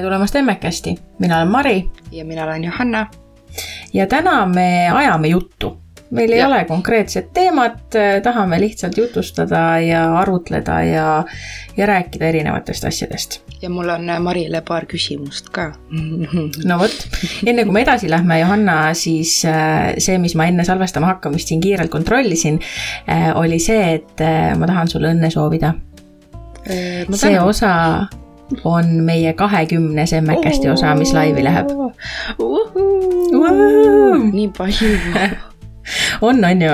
tere tulemast Emmekesti, mina olen Mari. ja mina olen Johanna. ja täna me ajame juttu. meil ei ja. ole konkreetset teemat, tahame lihtsalt jutustada ja arutleda ja, ja rääkida erinevatest asjadest. ja mul on Marile paar küsimust ka no vot, enne kui me edasi lähme, Johanna, siis äh, see, mis ma enne salvestama hakkamist siin kiirelt kontrollisin, äh, oli see, et äh, ma tahan sulle õnne soovida. see osa on meie kahekümnes emmekesti osa, mis laivi läheb. nii palju on, on ju.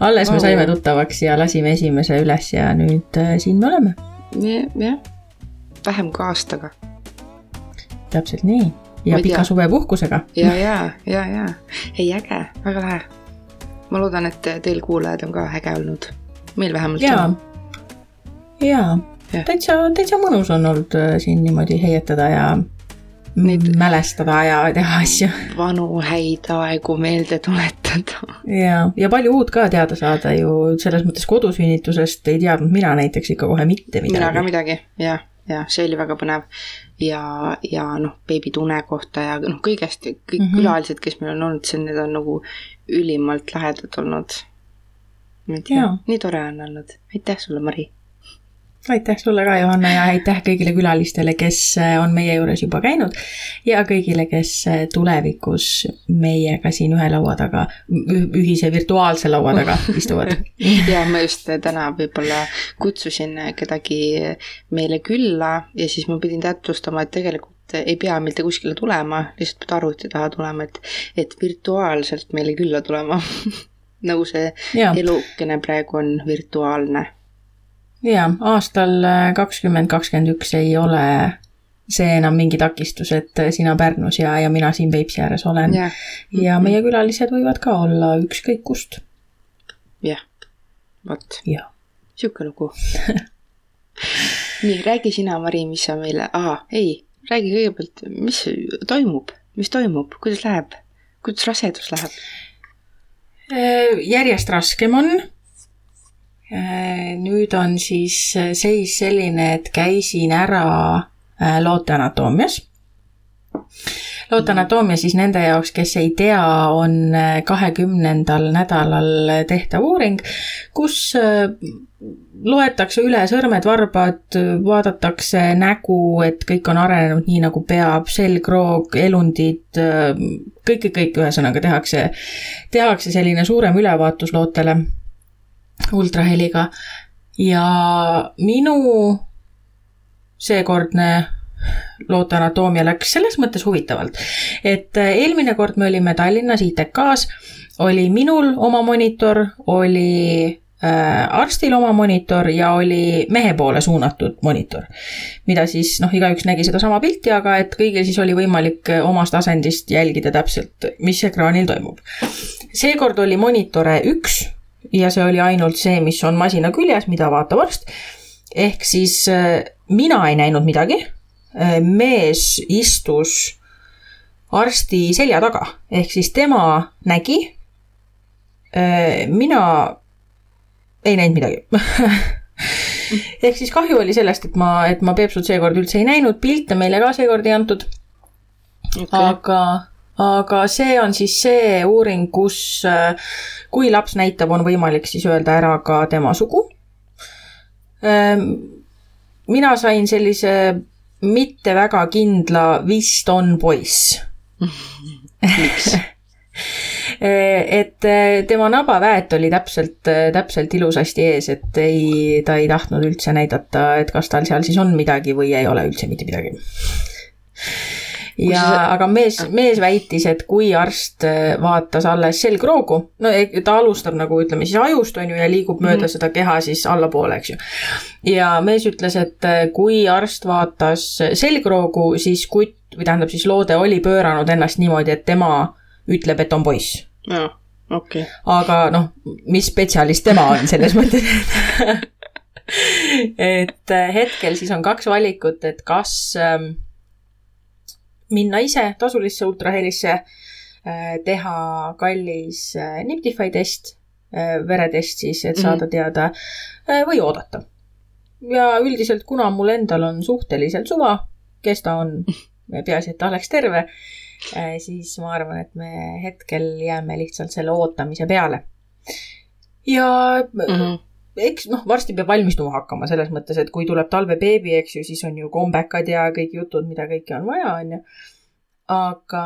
alles me saime tuttavaks ja lasime esimese üles ja nüüd äh, siin me oleme. jah, vähem kui aastaga. täpselt nii ja pika suvepuhkusega. ja, ja, ja, ja, ei äge, väga lahe. ma loodan, et teil kuulajad on ka äge olnud, meil vähemalt ja. on. jaa täitsa, täitsa mõnus on olnud äh, siin niimoodi heietada ja Neid mälestada ja teha asju. vanu häid aegu meelde tuletada. ja, ja palju uut ka teada saada ju selles mõttes kodusünnitusest ei teadnud mina näiteks ikka kohe mitte midagi. mina ka midagi, jah, ja see oli väga põnev. ja, ja noh, beebitune kohta ja noh, kõigest, kõik mm -hmm. külalised, kes meil on olnud, see, need on nagu ülimalt lahedad olnud. nii tore on olnud, aitäh sulle, Mari aitäh sulle ka, Johanna, ja aitäh kõigile külalistele, kes äh, on meie juures juba käinud ja kõigile, kes äh, tulevikus meiega siin ühe laua taga, ühise virtuaalse laua taga istuvad. ja ma just täna võib-olla kutsusin kedagi meile külla ja siis ma pidin täpsustama, et tegelikult ei pea mitte kuskile tulema, lihtsalt pead arvuti taha tulema, et, et virtuaalselt meile külla tulema nagu see ja. elukene praegu on virtuaalne jaa, aastal äh, kakskümmend kakskümmend üks ei ole see enam mingi takistus, et äh, sina Pärnus ja, ja mina siin Peipsi ääres olen. Yeah.. ja meie külalised võivad ka olla ükskõik kust. jah, vot. sihuke lugu. Nii, räägi sina, Mari, mis sa meile, aa, ei, räägi kõigepealt, mis toimub, mis toimub, kuidas läheb, kuidas rasedus läheb? Äh, järjest raskem on nüüd on siis äh, seis selline, et käisin ära äh, looteanatoomias. looteanatoomia siis nende jaoks, kes ei tea, on kahekümnendal nädalal tehtav uuring, kus loetakse üle sõrmed-varbad, vaadatakse nägu, et kõik on arenenud nii, nagu peab, selgroog, elundid, kõike, kõik ühesõnaga tehakse, tehakse selline suurem ülevaatus lootele ultraheliga ja minu seekordne looteanatoomia läks selles mõttes huvitavalt, et äh, eelmine kord me olime Tallinnas ITK-s, oli minul oma monitor, oli äh, arstil oma monitor ja oli mehe poole suunatud monitor. mida siis noh, igaüks nägi sedasama pilti, aga et kõigil siis oli võimalik äh, omast asendist jälgida täpselt, mis ekraanil toimub. seekord oli monitore üks ja see oli ainult see, mis on masina küljes, mida vaatab arst. ehk siis äh, mina ei näinud midagi. Äh, mees istus arsti selja taga, ehk siis tema nägi. Äh, mina ei näinud midagi ehk siis kahju oli sellest, et ma, et ma Peepsut seekord üldse ei näinud, pilte meile ka seekord ei antud okay.. aga aga see on siis see uuring, kus äh, kui laps näitab, on võimalik siis öelda ära ka tema sugu. Ähm, mina sain sellise mitte väga kindla vist on poiss miks? et äh, tema nabaväet oli täpselt, äh, täpselt ilusasti ees, et ei, ta ei tahtnud üldse näidata, et kas tal seal siis on midagi või ei ole üldse mitte midagi ja see... aga mees, mees väitis, et kui arst äh, vaatas alles selgroogu, no e, ta alustab nagu ütleme siis ajust, on ju, ja liigub mööda mm -hmm. seda keha siis allapoole, eks ju. ja mees ütles, et äh, kui arst vaatas selgroogu, siis kutt või tähendab siis loode oli pööranud ennast niimoodi, et tema ütleb, et on poiss. jaa, okei okay.. aga noh, mis spetsialist tema on selles mõttes et äh, hetkel siis on kaks valikut, et kas ähm, minna ise tasulisse ultrahelisse, äh, teha kallis äh, Niptify test, äh, veretest siis, et saada mhm. teada või oodata. ja üldiselt, kuna mul endal on suhteliselt suva, kes ta on, peaasi, et ta oleks terve, siis ma arvan, et me hetkel jääme lihtsalt selle ootamise peale. ja mm -hmm eks noh, varsti peab valmistuma hakkama selles mõttes, et kui tuleb talvebeebi, eks ju, siis on ju kombekad ja kõik jutud, mida kõike on vaja, on ju. aga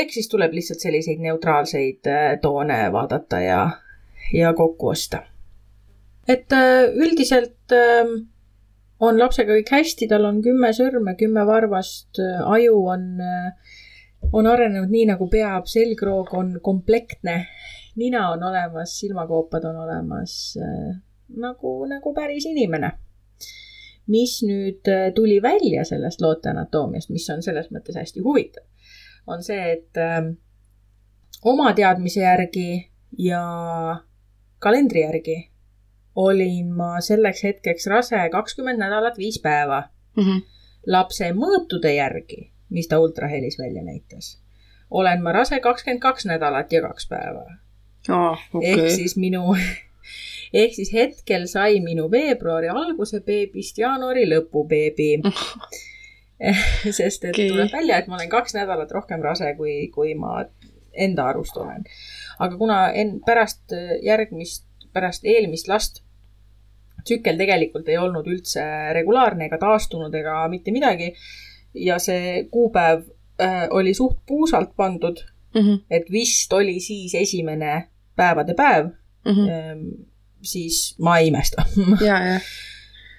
eks siis tuleb lihtsalt selliseid neutraalseid toone vaadata ja, ja kokku osta. et üldiselt on lapsega kõik hästi, tal on kümme sõrme, kümme varvast, aju on, on arenenud nii, nagu peab, selgroog on komplektne, nina on olemas, silmakoopad on olemas äh, nagu, nagu päris inimene. mis nüüd äh, tuli välja sellest loote anatoomiast, mis on selles mõttes hästi huvitav, on see, et äh, oma teadmise järgi ja kalendri järgi olin ma selleks hetkeks rase kakskümmend nädalat, viis päeva mm. -hmm. lapse mõõtude järgi, mis ta ultrahelis välja näitas, olen ma rase kakskümmend kaks nädalat ja kaks päeva oh,. Okay. ehk siis minu, ehk siis hetkel sai minu veebruari alguse beebist jaanuari lõpu beebi sest et okay. tuleb välja, et ma olen kaks nädalat rohkem rase, kui, kui ma enda arust olen. aga kuna en-, pärast järgmist pärast eelmist last tsükkel tegelikult ei olnud üldse regulaarne ega taastunud ega mitte midagi. ja see kuupäev äh, oli suht puusalt pandud mm. -hmm. et vist oli siis esimene päevade päev mm. -hmm. Siis ma ei imesta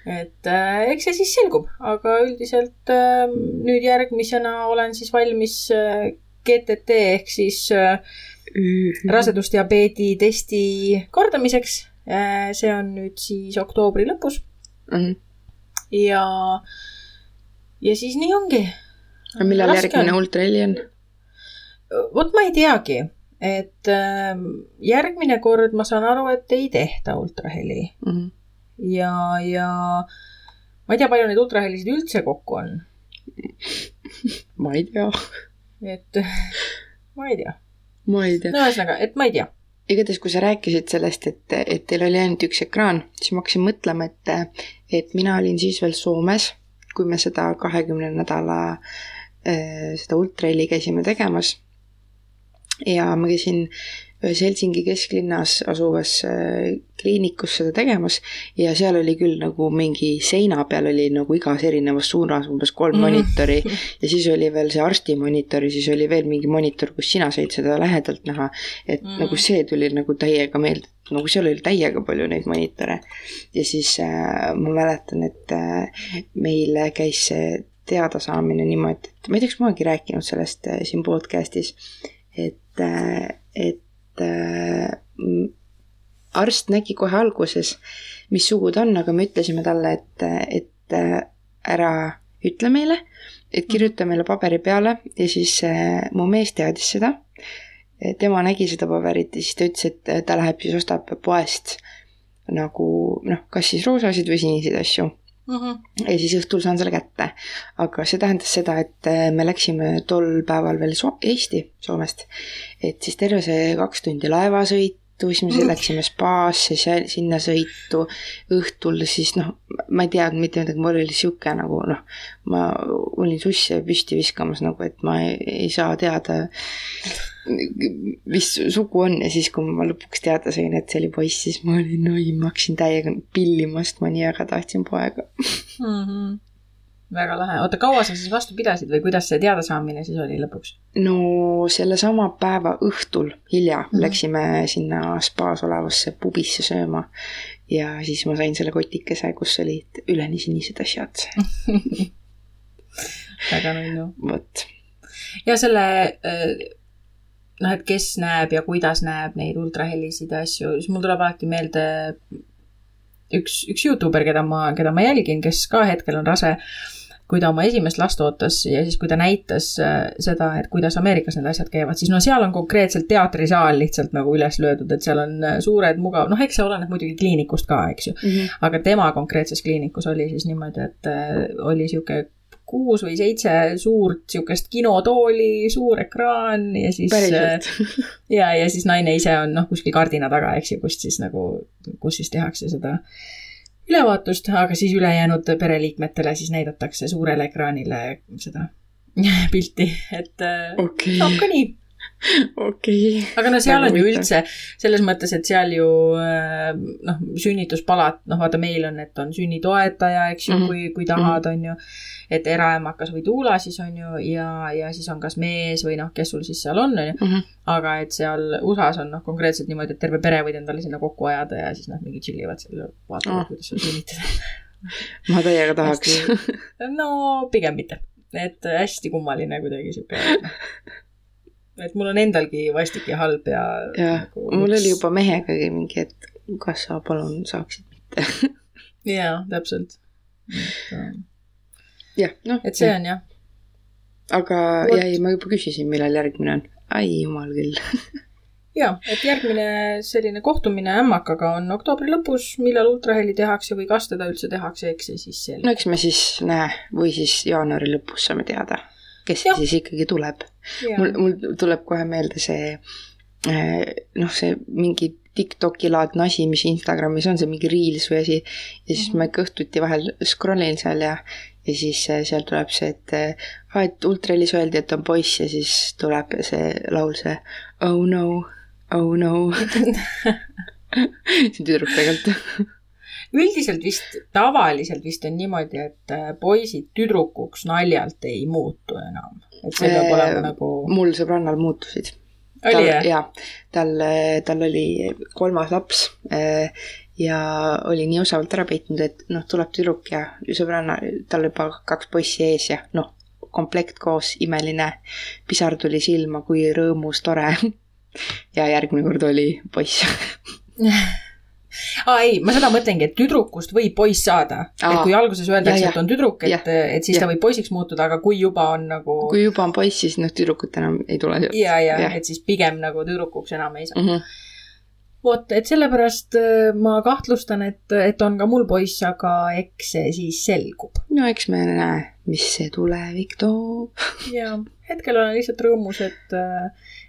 et äh, eks see siis selgub, aga üldiselt äh, nüüd järgmisena olen siis valmis äh, GTT ehk siis äh, rasedusdiabeedi testi kordamiseks. Äh, see on nüüd siis oktoobri lõpus mm. -hmm. ja, ja siis nii ongi. millal Raske järgmine ultraheli on? Vot ma ei teagi, et äh, järgmine kord ma saan aru, et ei tehta ultraheli mm. -hmm. ja, ja ma ei tea, palju neid ultrahelisid üldse kokku on. ma ei tea. et ma ei tea ma ei tea. no ühesõnaga, et ma ei tea. igatahes, kui sa rääkisid sellest, et, et teil oli ainult üks ekraan, siis ma hakkasin mõtlema, et, et mina olin siis veel Soomes, kui me seda kahekümne nädala äh, seda ultraheli käisime tegemas. Ja ma käisin ühes Helsingi kesklinnas asuvas äh, kliinikus seda tegemas ja seal oli küll nagu mingi seina peal oli nagu igas erinevas suunas umbes kolm mm. monitori ja siis oli veel see arsti monitor ja siis oli veel mingi monitor, kus sina said seda lähedalt näha. et mm. nagu see tuli nagu täiega meelde, nagu seal oli täiega palju neid monitore. ja siis äh, ma mäletan, et äh, meil käis see teadasaamine niimoodi, et ma ei tea, kas ma olengi rääkinud sellest äh, siin podcast'is, et äh,, arst nägi kohe alguses, mis sugu ta on, aga me ütlesime talle, et, et äh, ära ütle meile, et kirjuta meile paberi peale ja siis äh, mu mees teadis seda. tema nägi seda paberit ja siis ta ütles, et ta läheb siis ostab poest nagu noh, kas siis roosasid või siniseid asju mm. -hmm. ja siis õhtul saan selle kätte. aga see tähendas seda, et äh, me läksime tol päeval veel so Eesti, Soomest. et siis terve see kaks tundi laevasõitu, siis me mm -hmm. läksime spaasse, sinna sõitu, õhtul siis noh, ma ei teadnud mitte midagi, mul oli sihuke nagu noh, ma olin susse püsti viskamas nagu, et ma ei, ei saa teada mis sugu on ja siis, kui ma lõpuks teada sain, et see oli poiss, siis ma olin, oi, ma hakkasin täiega pillima, sest ma nii väga tahtsin poega mm. -hmm. väga lahe, oota, kaua sa siis vastu pidasid või kuidas see teadasaamine siis oli lõpuks? no sellesama päeva õhtul hilja mm -hmm. läksime sinna spaas olevasse pubisse sööma ja siis ma sain selle kotikese, kus olid üleni sinised asjad väga nunnu. vot. ja selle äh noh, et kes näeb ja kuidas näeb neid ultrahelisid ja asju, siis mul tuleb alati meelde üks, üks Youtuber, keda ma, keda ma jälgin, kes ka hetkel on rase, kui ta oma esimest last ootas ja siis, kui ta näitas äh, seda, et kuidas Ameerikas need asjad käivad, siis no seal on konkreetselt teatrisaal lihtsalt nagu üles löödud, et seal on äh, suured mugav, noh, eks see oleneb muidugi kliinikust ka, eks ju mm. -hmm. aga tema konkreetses kliinikus oli siis niimoodi, et äh, oli sihuke kuus või seitse suurt niisugust kinotooli, suur ekraan ja siis. päriselt ja, ja siis naine ise on noh, kuskil kardina taga, eks ju, kust siis nagu, kus siis tehakse seda ülevaatust, aga siis ülejäänud pereliikmetele siis näidatakse suurele ekraanile seda pilti, et äh, okei saab ka nii okei. aga no seal on ju üldse selles mõttes, et seal ju äh, noh, sünnituspalat, noh vaata, meil on, et on sünnitoetaja, eks ju mm. -hmm. kui, kui tahad, on ju. et eraemakas või tuula siis on ju ja, ja siis on kas mees või noh, kes sul siis seal on, on ju. Mhm. aga et seal USA-s on noh, konkreetselt niimoodi, et terve pere võid endale sinna kokku ajada ja siis noh, mingi chill ivad seal vaatavad oh., kuidas sul sünnitada. ma täiega tahaks. no pigem mitte, et hästi kummaline kuidagi sihuke. et mul on endalgi vastik ja halb ja. jah, mul oli juba mehegagi mingi, et kas sa palun saaksid mitte. jaa, täpselt. et jah, noh. et see on jah, aga ja ei, ma juba küsisin, millal järgmine on. ai jumal küll. jaa, et järgmine selline kohtumine ämmakaga on oktoobri lõpus, millal ultraheli tehakse või kas teda üldse tehakse, eks see siis selgub no eks me siis näe või siis jaanuari lõpus saame teada, kes Jah. siis ikkagi tuleb. Mul, mul tuleb kohe meelde see eh, noh, see mingi Tiktoki laadne asi, mis Instagramis on, see mingi reels või asi. ja siis Mhm. ma ikka õhtuti vahel scroll in seal ja, ja siis eh, seal tuleb see, et eh, aa, et ultrahelis öeldi, et on poiss ja siis tuleb see laul, see oh no, oh no. see on tüdruk tegelikult. Üldiselt vist, tavaliselt vist on niimoodi, et äh, poisid tüdrukuks naljalt ei muutu enam. et see peab Äh, olema nagu, mul sõbrannal muutusid. oli jah? jaa, tal, tal oli kolmas laps ja oli nii osavalt ära peitnud, et noh, tuleb tüdruk ja sõbranna, tal juba kaks poissi ees ja noh, komplekt koos, imeline, pisar tuli silma, kui rõõmus, tore. ja järgmine kord oli poiss. aa ei, ma seda mõtlengi, et tüdrukust võib poiss saada. et kui alguses öeldakse, Ja, ja. et on tüdruk, et et siis ta Jah. võib poisiks muutuda, aga kui juba on nagu kui juba on poiss, siis noh, tüdrukut enam ei tule ja, ja Jah. et siis pigem nagu tüdrukuks enam ei saa. mm. -hmm. vot, et sellepärast äh, ma kahtlustan, et, et on ka mul poiss, aga eks see siis selgub. no eks me näe, mis see tulevik toob. ja hetkel olen lihtsalt rõõmus, et,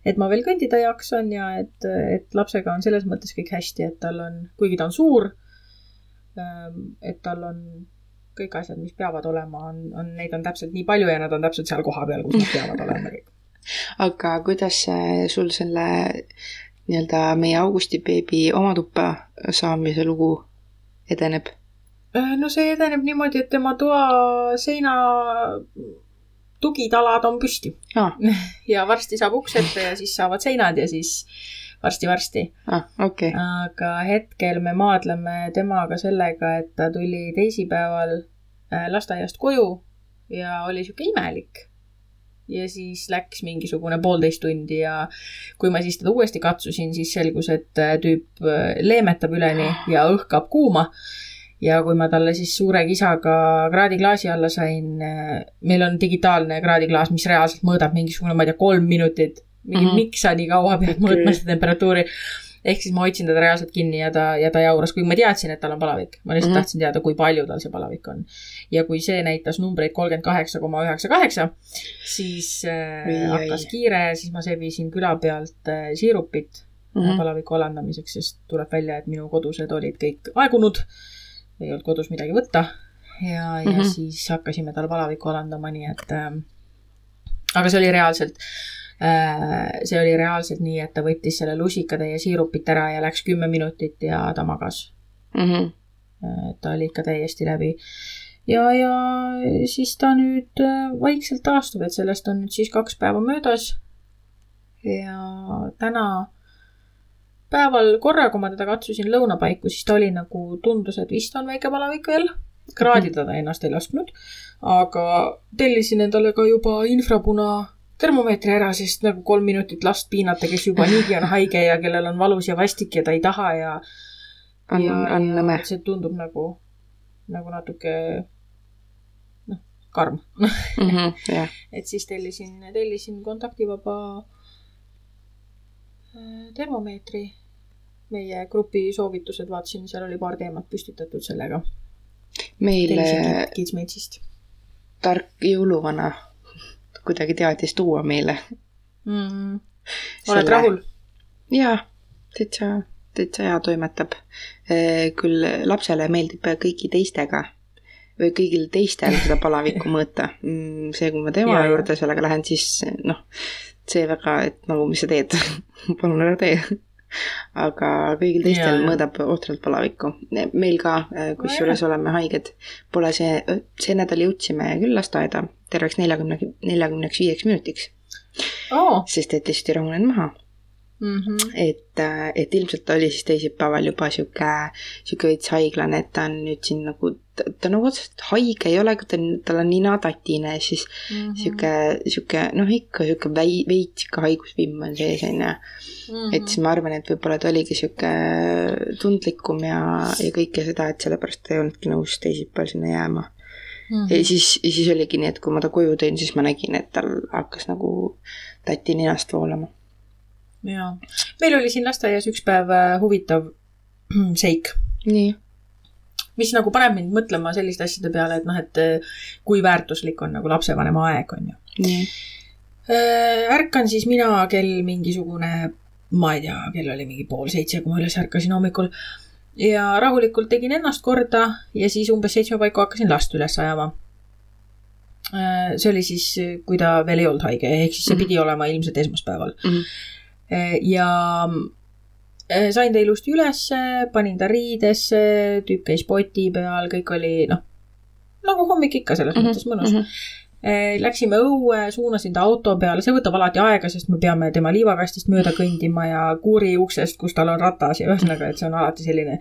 et ma veel kõndida jaksan ja et, et lapsega on selles mõttes kõik hästi, et tal on, kuigi ta on suur, et tal on kõik asjad, mis peavad olema, on, on, neid on täpselt nii palju ja nad on täpselt seal kohapeal, kus nad peavad olema kõik. aga kuidas sul selle nii-öelda meie Augusti beebi oma tuppa saamise lugu edeneb? Äh, no see edeneb niimoodi, et tema toa seina tugitalad on püsti aa, ja varsti saab uks ette ja siis saavad seinad ja siis varsti-varsti. aa, okei. aga hetkel me maadleme temaga sellega, et ta tuli teisipäeval äh, lasteaiast koju ja oli sihuke imelik. Ja siis läks mingisugune poolteist tundi ja kui ma siis teda uuesti katsusin, siis selgus, et äh, tüüp äh, leemetab üleni ja õhkab kuuma. ja kui ma talle siis suure kisaga kraadiklaasi alla sain, meil on digitaalne kraadiklaas, mis reaalselt mõõdab mingisugune, ma ei tea, kolm minutit. mingi mm. -hmm. miks sa nii kaua pead mõõtma seda temperatuuri ehk siis ma hoidsin teda reaalselt kinni ja ta, ja ta jauras, kuigi ma teadsin, et tal on palavik. ma lihtsalt mm. -hmm. tahtsin teada, kui palju tal see palavik on. ja kui see näitas numbreid kolmkümmend kaheksa koma üheksa kaheksa, siis äh, Oi, oi. hakkas kiire, siis ma sebisin küla pealt äh, siirupit mm. -hmm. palaviku alandamiseks, sest tuleb välja, et minu kodused olid kõik aegunud. ei olnud kodus midagi võtta. ja, ja mm. -hmm. siis hakkasime tal palavikku alandama, nii et äh, aga see oli reaalselt see oli reaalselt nii, et ta võttis selle lusikatäie siirupit ära ja läks kümme minutit ja ta magas. Mhm. ta oli ikka täiesti läbi. ja, ja siis ta nüüd äh, vaikselt taastub, et sellest on nüüd siis kaks päeva möödas. ja täna päeval korra, kui ma teda katsusin lõuna paiku, siis ta oli nagu, tundus, et vist on väike palavik veel. kraadida ta ennast ei lasknud, aga tellisin endale ka juba infrapuna termomeetri ära, sest nagu kolm minutit last piinata, kes juba niigi on haige ja kellel on valus ja vastik ja ta ei taha ja on, on nõme see tundub nagu, nagu natuke noh, karm. jah, et siis tellisin, tellisin kontaktivaba äh, termomeetri. meie grupi soovitused vaatasin, seal oli paar teemat püstitatud sellega. meil äh, Kidsmatesist tark jõuluvana kuidagi teadis tuua meile. mm.. Selle- oled rahul? jaa, täitsa, täitsa hea toimetab. küll lapsele meeldib kõigi teistega või kõigil teistel seda palavikku mõõta. Mm, see, kui ma tema ja, juurde sellega lähen, siis noh, see väga, et nagu, mis sa teed palun ära tee aga kõigil teistel ja, mõõdab ohtralt palavikku. meil ka, äh, kusjuures oleme haiged, pole see, see nädal jõudsime küll lasteaeda terveks neljakümne, neljakümneks viieks minutiks oh.. sest et ei rahunenud maha mm. -hmm. et, äh, et ilmselt oli siis teisipäeval juba sihuke, sihuke veits haiglane, et ta on nüüd siin nagu, ta nagu otseselt haige ei ole, ta on, tal on ninatatine, siis mm -hmm. sihuke, sihuke noh, ikka sihuke väi-, veits sihuke haigusvimm on sees, on ju. et siis ma arvan, et võib-olla ta oligi sihuke tundlikum ja, ja kõike seda, et sellepärast ta ei olnudki nõus teisipäeval sinna jääma mm. ja siis, ja siis oligi nii, et kui ma ta koju tõin, siis ma nägin, et tal hakkas nagu tati ninast voolama jaa, meil oli siin lasteaias üks päev äh, huvitav seik. nii? mis nagu paneb mind mõtlema selliste asjade peale, et noh, et äh, kui väärtuslik on nagu lapsevanema aeg, on ju. nii? Äh, ärkan siis mina kell mingisugune, ma ei tea, kell oli mingi pool seitse, kui ma üles ärkasin hommikul. Ja rahulikult tegin ennast korda ja siis umbes seitsme paiku hakkasin last üles ajama see oli siis, kui ta veel ei olnud haige, ehk siis see -hmm. pidi olema ilmselt esmaspäeval mm. -hmm ja eh, sain ta ilusti ülesse, panin ta riidesse, tüüp käis poti peal, kõik oli noh, nagu hommik ikka selles mm -hmm. mõttes mõnus mm. -hmm. Läksime õue, suunasin ta auto peale, see võtab alati aega, sest me peame tema liivakastist mööda kõndima ja kuuri uksest, kus tal on ratas ja ühesõnaga, et see on alati selline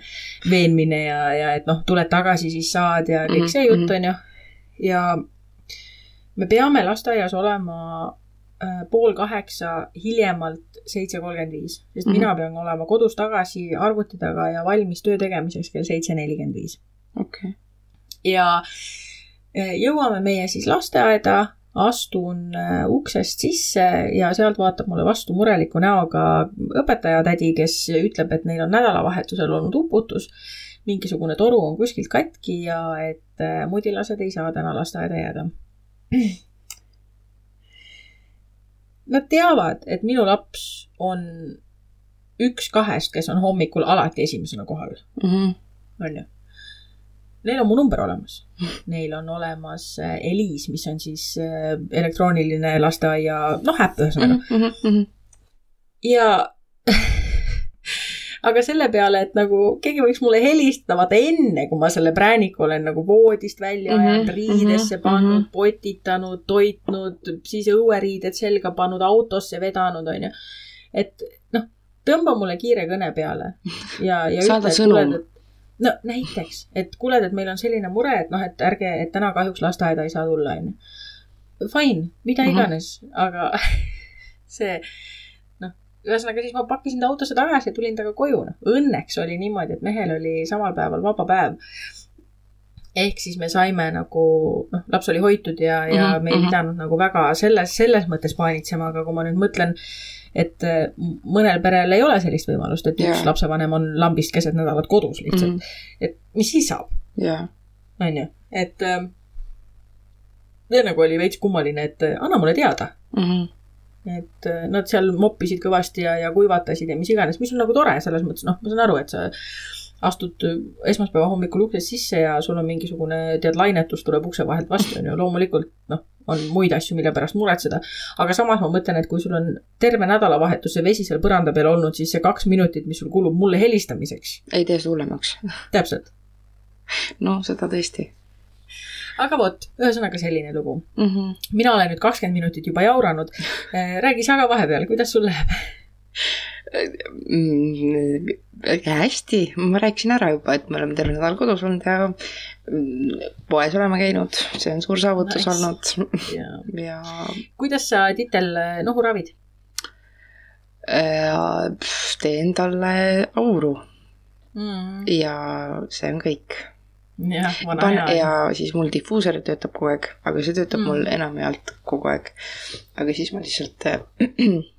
veenmine ja, ja et noh, tuled tagasi, siis saad ja kõik see jutt on ju. ja me peame lasteaias olema Äh, pool kaheksa, hiljemalt seitse kolmkümmend viis, sest mm -hmm. mina pean olema kodus tagasi arvuti taga ja valmis töö tegemiseks kell seitse nelikümmend viis. okei. ja äh, jõuame meie siis lasteaeda, astun äh, uksest sisse ja sealt vaatab mulle vastu mureliku näoga õpetajatädi, kes ütleb, et neil on nädalavahetusel olnud uputus mingisugune toru on kuskilt katki ja et mudilased ei saa täna lasteaeda jääda nad teavad, et minu laps on üks kahest, kes on hommikul alati esimesena kohal mm. -hmm. on ju. Neil on mu number olemas. Neil on olemas äh, Eliis, mis on siis äh, elektrooniline lasteaia, noh, äpp ühesõnaga mm. -hmm. ja aga selle peale, et nagu keegi võiks mulle helistada, vaata enne, kui ma selle prääniku olen nagu voodist välja mhm, ajanud mm -hmm, riidesse -hmm, pannud mm, -hmm. potitanud, toitnud, siis õueriided selga pannud, autosse vedanud, onju. et noh, tõmba mulle kiire kõne peale ja, ja saada sõnum. No näiteks, et kuule, et meil on selline mure, et noh, et ärge, et täna kahjuks lasteaeda ei saa tulla, onju. Fine, mida mhm. iganes mm, -hmm. aga see ühesõnaga, siis ma pakkisin ta autosse tagasi ja tulin temaga koju, noh. Õnneks oli niimoodi, et mehel oli samal päeval vaba päev. ehk siis me saime nagu, noh, laps oli hoitud ja, ja mm -hmm, me ei mhm. pidanud nagu väga selles, selles mõttes paanitsema, aga kui ma nüüd mõtlen, et äh, mõnel perel ei ole sellist võimalust, et yeah. üks lapsevanem on lambist keset nädalat kodus lihtsalt mm. -hmm. et mis siis saab on ju, et äh, nagu oli veits kummaline, et äh, anna mulle teada mm. -hmm et äh, nad seal moppisid kõvasti ja, ja kuivatasid ja mis iganes, mis on nagu tore selles mõttes, noh, ma saan aru, et sa astud esmaspäeva hommikul uksest sisse ja sul on mingisugune, tead, lainetus tuleb ukse vahelt vastu, on ju, loomulikult noh, on muid asju, mille pärast muretseda. aga samas ma mõtlen, et kui sul on terve nädalavahetus see vesi seal põranda peal olnud, siis see kaks minutit, mis sul kulub mulle helistamiseks. ei tee see hullemaks. täpselt. no seda tõesti aga vot, ühesõnaga selline lugu mm. -hmm. mina olen nüüd kakskümmend minutit juba jauranud. Äh, räägi sa ka vahepeal, kuidas sul läheb? Mm, hästi, ma rääkisin ära juba, et me oleme terve nädal kodus olnud ja mm, poes oleme käinud, see on suur saavutus nice. olnud. ja, ja... kuidas sa titel nohu ravid? Äh, teen talle auru mm.. ja see on kõik pan- ja siis mul difuusor töötab kogu aeg, aga see töötab mm. mul enamjaolt kogu aeg. aga siis ma lihtsalt äh,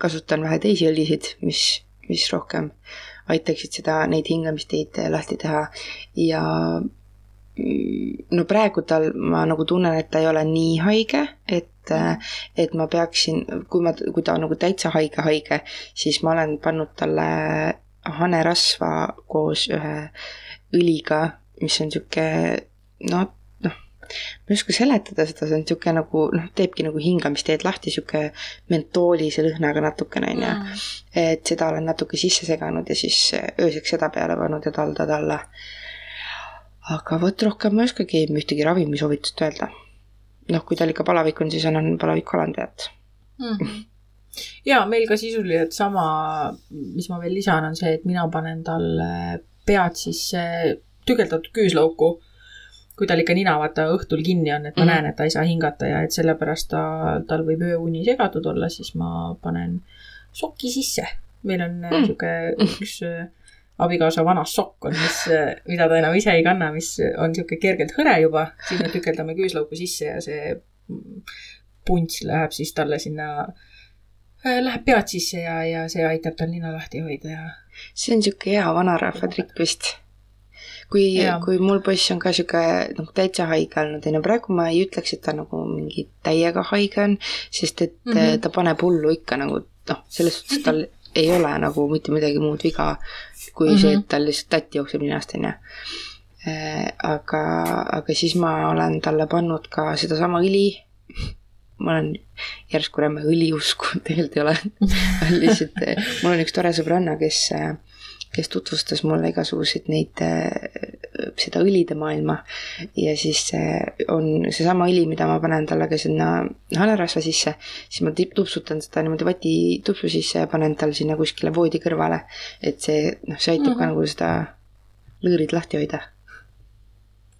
kasutan vähe teisi õlisid, mis, mis rohkem aitaksid seda, neid hingamisteid lahti teha. Ja mm, no praegu tal, ma nagu tunnen, et ta ei ole nii haige, et, et ma peaksin, kui ma, kui ta on nagu täitsa haige, haige, siis ma olen pannud talle hanerasva koos ühe õliga, mis on sihuke no, ma ei oska seletada seda, see on sihuke nagu noh, teebki nagu hingamisteed lahti, sihuke mentoolise lõhnaga natukene onju mm.. et seda olen natuke sisse seganud ja siis ööseks seda peale pannud ja taldad alla. aga vot rohkem ma ei oskagi ühtegi ravimisoovitust öelda. noh, kui tal ikka palavik on, siis annan palaviku alandajat mm. ja meil ka sisuliselt sama, mis ma veel lisan, on see, et mina panen talle pead sisse tükeldatud küüslauku kui tal ikka nina vaata õhtul kinni on, et ma mm -hmm. näen, et ta ei saa hingata ja et sellepärast ta, tal võib ööuni segatud olla, siis ma panen soki sisse. meil on mm. sihuke üks äh, abikaasa vanas sokk on, mis, äh, mida ta enam ise ei kanna, mis on sihuke kergelt hõre juba, siis me tükeldame küüslauku sisse ja see punts läheb siis talle sinna, äh, läheb pead sisse ja, ja see aitab tal nina lahti hoida ja. see on sihuke hea vanarahva trikk vist kui, kui mul poiss on ka sihuke noh, täitsa haige olnud, on ju, praegu ma ei ütleks, et ta nagu mingi täiega haige on, sest et mm -hmm. ta paneb hullu ikka nagu noh, selles suhtes tal ei ole nagu mitte midagi muud viga, kui mm -hmm. see, et tal lihtsalt tatt jookseb ninast, on ju äh, aga, aga siis ma olen talle pannud ka sedasama õli. ma olen järsku räme õliusku, tegelikult ei ole lihtsalt mul on üks tore sõbranna, kes äh, kes tutvustas mulle igasuguseid neid, äh, seda õlide maailma. ja siis on seesama õli, mida ma panen talle ka sinna hanerasva sisse, siis ma tupsutan seda niimoodi vatitupsu sisse ja panen tal sinna kuskile voodi kõrvale. et see, noh, see aitab mm -hmm. ka mhm. nagu seda lõõrid lahti hoida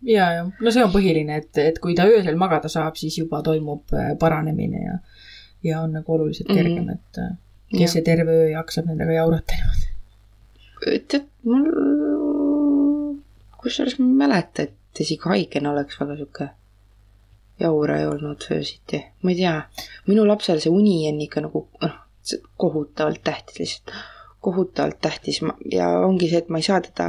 ja, ja no see on põhiline, et, et kui ta öösel magada saab, siis juba toimub äh, paranemine ja, ja on nagu oluliselt kergem mm, -hmm. et äh, kes ja. see terve öö jaksab nendega jaurata niimoodi tead, mul, kusjuures ma ei mäleta, et isegi haigena oleks väga sihuke jaur ei olnud öösiti, ma ei tea. minu lapsel see uni on ikka nagu noh, kohutavalt tähtis lihtsalt, kohutavalt tähtis. Ja ongi see, et ma ei saa teda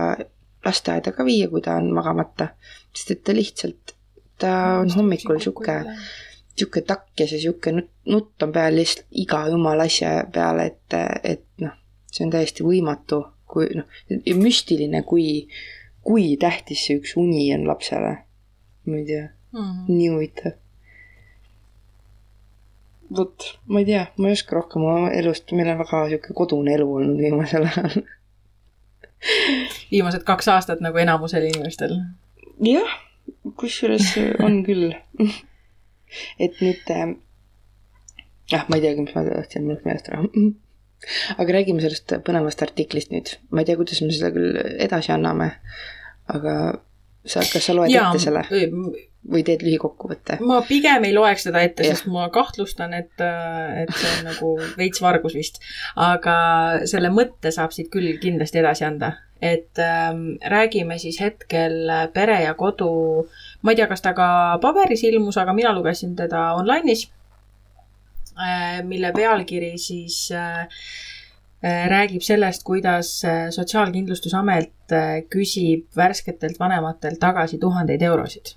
lasteaeda ka viia, kui ta on magamata, sest et ta lihtsalt, ta on hommikul sihuke, sihuke takkes ja sihuke nutt, nutt on peal lihtsalt iga jumala asja peale, et, et noh, see on täiesti võimatu kui noh, müstiline, kui, kui tähtis see üks uni on lapsele. ma ei tea mm, -hmm. nii huvitav. vot, ma ei tea, ma ei oska rohkem oma elust, meil on väga sihuke kodune elu olnud viimasel ajal viimased kaks aastat nagu enamusel inimestel. jah, kusjuures on küll et nüüd äh,, ah, ma ei teagi, mis ma tahtsin, mul läks meelest ära aga räägime sellest põnevast artiklist nüüd. ma ei tea, kuidas me seda küll edasi anname, aga sa, kas sa loed ja, ette selle? või teed lühikokkuvõtte? ma pigem ei loeks seda ette, sest ma kahtlustan, et, et see on nagu veits vargus vist. aga selle mõtte saab siit küll kindlasti edasi anda. et ähm, räägime siis hetkel Pere ja Kodu, ma ei tea, kas ta ka paberis ilmus, aga mina lugesin teda online'is Äh, mille pealkiri siis äh, äh, räägib sellest, kuidas Sotsiaalkindlustusamet küsib värsketelt vanematelt tagasi tuhandeid eurosid.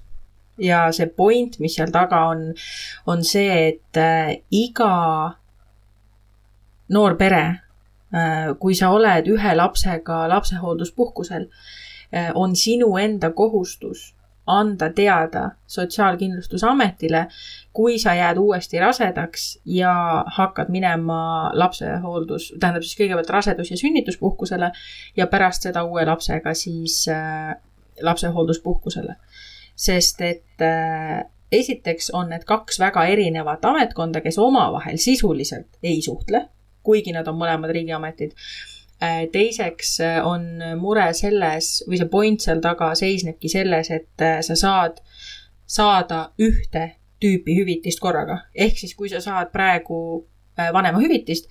ja see point, mis seal taga on, on see, et iga noor pere, kui sa oled ühe lapsega lapsehoolduspuhkusel, on sinu enda kohustus anda teada Sotsiaalkindlustusametile, kui sa jääd uuesti rasedaks ja hakkad minema lapsehooldus, tähendab siis kõigepealt rasedus- ja sünnituspuhkusele ja pärast seda uue lapsega siis äh, lapsehoolduspuhkusele. sest et äh, esiteks on need kaks väga erinevat ametkonda, kes omavahel sisuliselt ei suhtle, kuigi nad on mõlemad riigiametid teiseks äh, on mure selles või see point seal taga seisnebki selles, et äh, sa saad saada ühte tüüpi hüvitist korraga. ehk siis, kui sa saad praegu vanemahüvitist,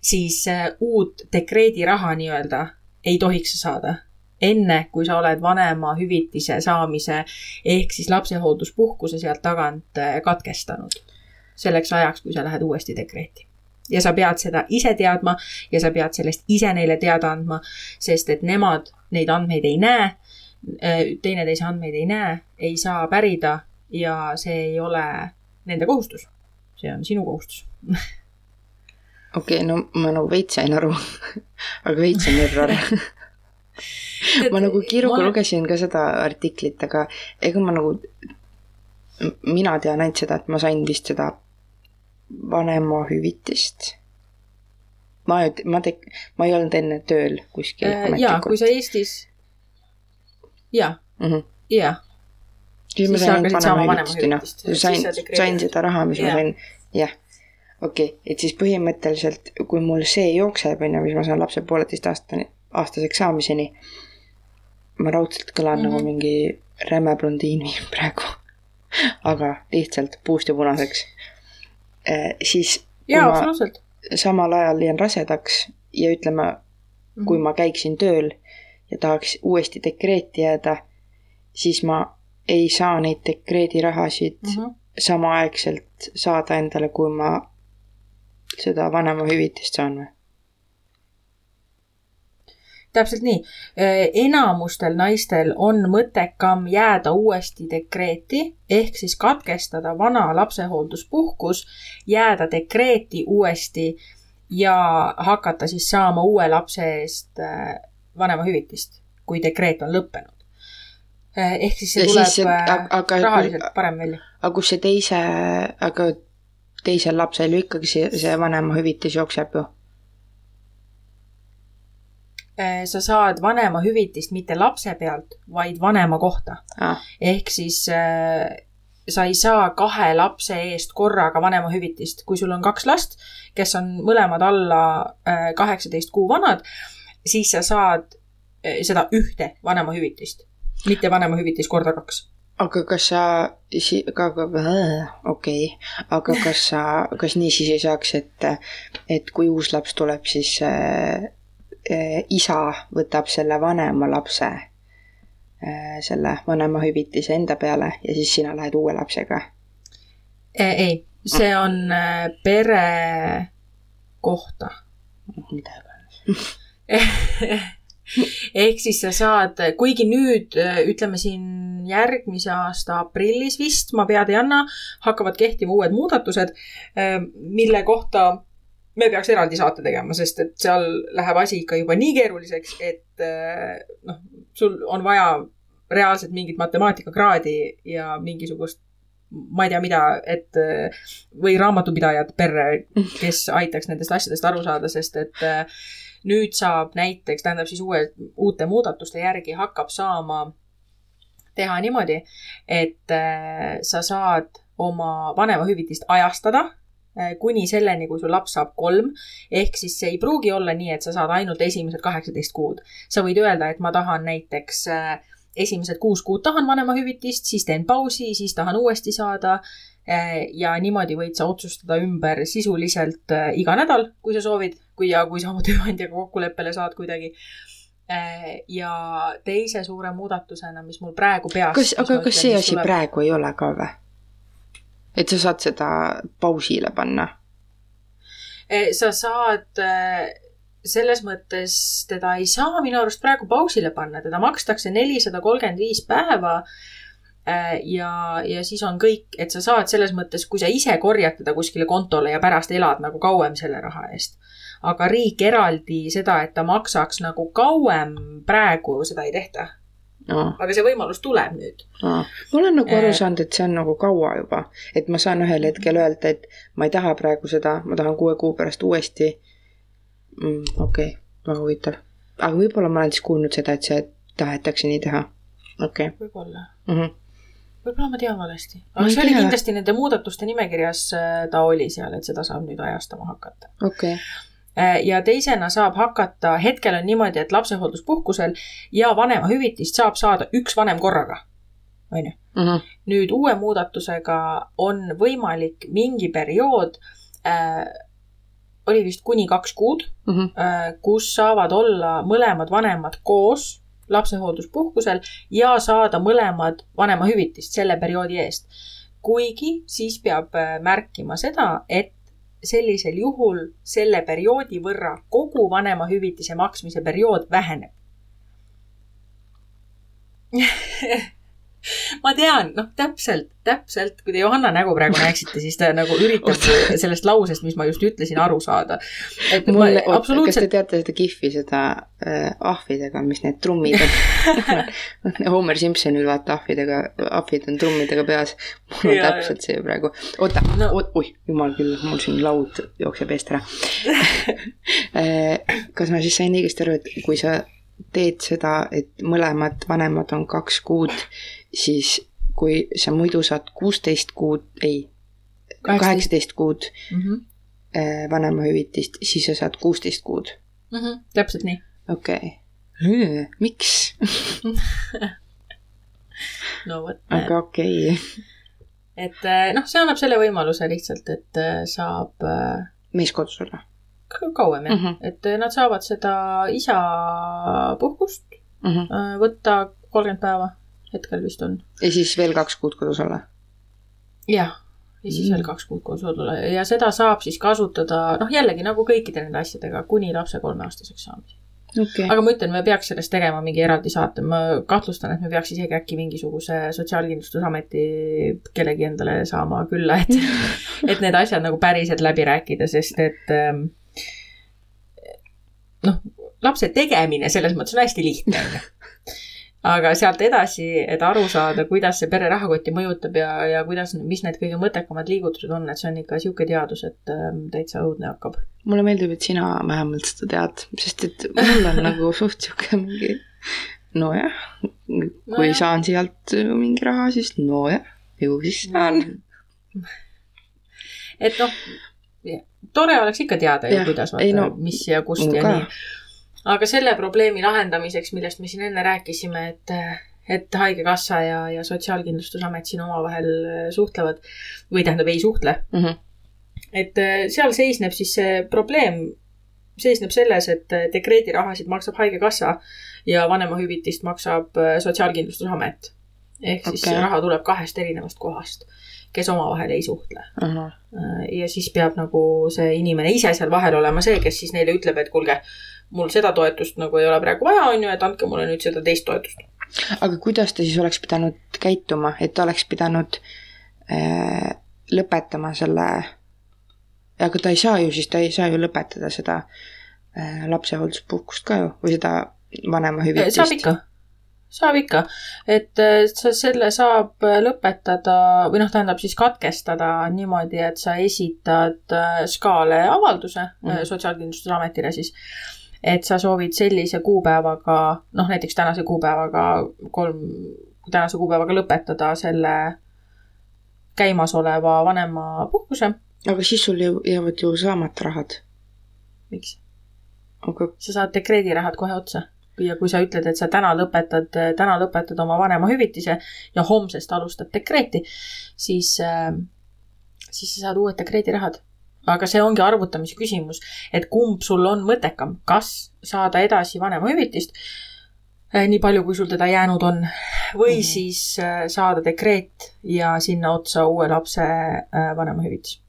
siis uut dekreediraha nii-öelda ei tohiks sa saada enne, kui sa oled vanemahüvitise saamise ehk siis lapsehoolduspuhkuse sealt tagant katkestanud. selleks ajaks, kui sa lähed uuesti dekreeti ja sa pead seda ise teadma ja sa pead sellest ise neile teada andma, sest et nemad neid andmeid ei näe, äh, teineteise andmeid ei näe, ei saa pärida ja see ei ole nende kohustus. see on sinu kohustus. Okei okay,, no ma nagu veits sain aru. Aga veits on error ma nagu kiiruga ma... lugesin ka seda artiklit, aga ega ma nagu, mina tean ainult seda, et ma sain vist seda vanemahüvitist. ma, ma tek-, ma ei olnud enne tööl kuskil äh,. jaa, kui sa Eestis, jaa mm -hmm., jaa. siis ma sain ainult vanemahüvitist, noh, sain, sain seda raha, mis ja. ma sain, jah okei okay,, et siis põhimõtteliselt, kui mul see jookseb, on ju, mis ma saan lapse pooleteist aastani, aastaseks saamiseni, ma raudselt kõlan mm -hmm. nagu mhm. mingi räme blondiin praegu aga lihtsalt puust ja punaseks eh,. siis. jaa, absoluutselt. samal ajal jään rasedaks ja ütleme mm, -hmm. kui ma käiksin tööl ja tahaks uuesti dekreeti jääda, siis ma ei saa neid dekreedirahasid mm -hmm. samaaegselt saada endale, kui ma seda vanemahüvitist saan või? Täpselt nii. Äh, enamustel naistel on mõttekam jääda uuesti dekreeti ehk siis katkestada vana lapsehoolduspuhkus, jääda dekreeti uuesti ja hakata siis saama uue lapse eest äh, vanemahüvitist, kui dekreet on lõppenud. Äh, ehk siis see tuleb siis, aga, rahaliselt parem välja. aga kus see teise, aga teisel lapsel ju ikkagi see, see vanemahüvitis jookseb ju sa saad vanemahüvitist mitte lapse pealt, vaid vanema kohta. Ah.. ehk siis äh, sa ei saa kahe lapse eest korraga vanemahüvitist, kui sul on kaks last, kes on mõlemad alla äh, kaheksateist kuu vanad, siis sa saad äh, seda ühte vanemahüvitist, mitte vanemahüvitis korda kaks. Aga kas sa, aga, okei. Okay., aga kas sa, kas nii siis ei saaks, et, et kui uus laps tuleb, siis äh, Eh, isa võtab selle vanema lapse, eh, selle vanemahüvitise enda peale ja siis sina lähed uue lapsega? ei, see on eh, pere kohta. mida iganes ehk siis sa saad, kuigi nüüd ütleme siin järgmise aasta aprillis vist, ma pead ei anna, hakkavad kehtima uued muudatused, mille kohta me peaks eraldi saate tegema, sest et seal läheb asi ikka juba nii keeruliseks, et äh, noh, sul on vaja reaalselt mingit matemaatikakraadi ja mingisugust ma ei tea, mida, et äh, või raamatupidajad perre, kes aitaks nendest asjadest aru saada, sest et äh, nüüd saab näiteks, tähendab siis uue, uute muudatuste järgi hakkab saama teha niimoodi, et sa saad oma vanemahüvitist ajastada kuni selleni, kui su laps saab kolm. ehk siis see ei pruugi olla nii, et sa saad ainult esimesed kaheksateist kuud. sa võid öelda, et ma tahan näiteks äh, esimesed kuus kuud tahan vanemahüvitist, siis teen pausi, siis tahan uuesti saada. Äh, ja niimoodi võid sa otsustada ümber sisuliselt iga nädal, kui sa soovid, kui ja kui sa oma tööandjaga kokkuleppele saad kuidagi ja teise suure muudatusena, mis mul praegu peas. kas, aga kas see asi praegu ei ole ka või? Et sa saad seda pausile panna? Eh, sa saad, eh, selles mõttes teda ei saa minu arust praegu pausile panna, teda makstakse nelisada kolmkümmend viis päeva. Eh, ja, ja siis on kõik, et sa saad selles mõttes, kui sa ise korjad teda kuskile kontole ja pärast elad nagu kauem selle raha eest. aga riik eraldi seda, et ta maksaks nagu kauem, praegu seda ei tehta. Aga see võimalus tuleb nüüd ma olen nagu aru saanud, et see on nagu kaua juba, et ma saan ühel hetkel öelda, et ma ei taha praegu seda, ma tahan kuue kuu pärast uuesti mm,. okei okay,, väga huvitav. aga võib-olla ma olen siis kuulnud seda, et see tahetakse nii teha. okei okay.. võib-olla mm. -hmm võib-olla ma tean valesti, aga see oli kindlasti nende muudatuste nimekirjas, äh, ta oli seal, et seda saab nüüd ajastama hakata. okei okay Äh, ja teisena saab hakata, hetkel on niimoodi, et lapsehoolduspuhkusel ja vanemahüvitist saab saada üks vanem korraga, on ju. Mhm. nüüd uue muudatusega on võimalik mingi periood äh,, oli vist kuni kaks kuud mm, -hmm. äh, kus saavad olla mõlemad vanemad koos lapsehoolduspuhkusel ja saada mõlemad vanemahüvitist selle perioodi eest. kuigi siis peab äh, märkima seda, et sellisel juhul selle perioodi võrra kogu vanemahüvitise maksmise periood väheneb ma tean, noh, täpselt, täpselt, kui te Johanna nägu praegu näeksite, siis ta nagu üritab sellest lausest, mis ma just ütlesin, aru saada. et mul, absoluutselt... kas te teate seda kihvi, seda äh, ahvidega, mis need trummid on Homer Simpsonil vaata ahvidega, ahvid on trummidega peas. mul on ja, täpselt see praegu. oota no., oih, jumal küll, mul siin laud jookseb eest ära äh, kas ma siis sain õigesti aru, et kui sa teed seda, et mõlemad vanemad on kaks kuud, siis kui sa muidu saad kuusteist kuud, ei, kaheksateist kuud mm -hmm. vanemahüvitist, siis sa saad kuusteist kuud mm. -hmm. täpselt nii. okei okay., miks no vot. aga okei okay. et äh, noh, see annab selle võimaluse lihtsalt, et äh, saab. mees kodus olla kauem jah mm, -hmm. et nad saavad seda isapuhkust mm -hmm. võtta kolmkümmend päeva, hetkel vist on. ja siis veel kaks kuud kodus olla? jah, ja siis mm. veel kaks kuud kodus olla ja seda saab siis kasutada, noh jällegi nagu kõikide nende asjadega, kuni lapse kolmeaastaseks saamiseni okay.. aga ma ütlen, me peaks sellest tegema mingi eraldi saate, ma kahtlustan, et me peaks isegi äkki mingisuguse Sotsiaalkindlustusameti kellegi endale saama külla, et et need asjad nagu päriselt läbi rääkida, sest et ähm, noh, lapse tegemine selles mõttes on hästi lihtne, on ju. Aga sealt edasi, et aru saada, kuidas see pere rahakotti mõjutab ja, ja kuidas, mis need kõige mõttekamad liigutused on, et see on ikka sihuke teadus, et ähm, täitsa õudne hakkab. mulle meeldib, et sina vähemalt seda tead, sest et mul on nagu suht sihuke mingi nojah, kui no saan sealt mingi raha, siis nojah, ju siis saan. et noh tore oleks ikka teada ju, kuidas vaata, no, mis ja kust ja ka. nii. Aga selle probleemi lahendamiseks, millest me siin enne rääkisime, et, et Haigekassa ja, ja Sotsiaalkindlustusamet siin omavahel äh, suhtlevad või tähendab, ei suhtle mm. -hmm. et äh, seal seisneb siis see probleem, seisneb selles, et äh, dekreedirahasid maksab Haigekassa ja vanemahüvitist maksab Sotsiaalkindlustusamet. ehk okay. siis raha tuleb kahest erinevast kohast kes omavahel ei suhtle uh. -huh. ja siis peab nagu see inimene ise seal vahel olema see, kes siis neile ütleb, et kuulge, mul seda toetust nagu ei ole praegu vaja, on ju, et andke mulle nüüd seda teist toetust. aga kuidas ta siis oleks pidanud käituma, et ta oleks pidanud äh, lõpetama selle, aga ta ei saa ju siis, ta ei saa ju lõpetada seda äh, lapsehoolduspuhkust ka ju või seda vanemahüvitist? saab ikka saab ikka, et äh, sa selle saab äh, lõpetada või noh, tähendab siis katkestada niimoodi, et sa esitad äh, SKA-le avalduse mm -hmm. Sotsiaalkindlustusametile siis. Et sa soovid sellise kuupäevaga, noh näiteks tänase kuupäevaga kolm, tänase kuupäevaga lõpetada selle käimasoleva vanemapuhkuse. aga siis sul jäävad ju saamata rahad. miks? aga. sa saad dekreedirahad kohe otsa ja kui sa ütled, et sa täna lõpetad, täna lõpetad oma vanemahüvitise ja homsest alustad dekreeti, siis, äh, siis sa saad uued dekreedirahad. Aga see ongi arvutamise küsimus, et kumb sul on mõttekam, kas saada edasi vanemahüvitist, äh, nii palju, kui sul teda jäänud on, või mm -hmm. siis äh, saada dekreet ja sinna otsa uue lapse vanemahüvitis.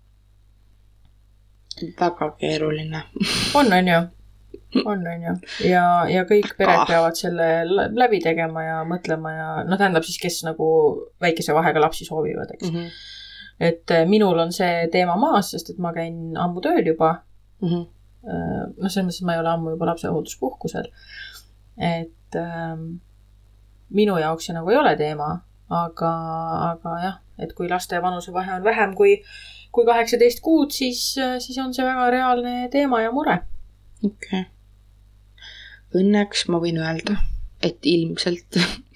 väga keeruline on, on ju on, on ju. ja, ja kõik pered ah. peavad selle läbi tegema ja mõtlema ja noh, tähendab siis, kes nagu väikese vahega lapsi soovivad, eks mm. -hmm. Et eh, minul on see teema maas, sest et ma käin ammu tööl juba mm. -hmm. noh, selles mõttes, et ma ei ole ammu juba lapsehoolduspuhkusel. et ähm, minu jaoks see nagu ei ole teema, aga, aga jah, et kui laste vanusevahe on vähem kui, kui kaheksateist kuud, siis, siis on see väga reaalne teema ja mure. okei okay õnneks ma võin öelda, et ilmselt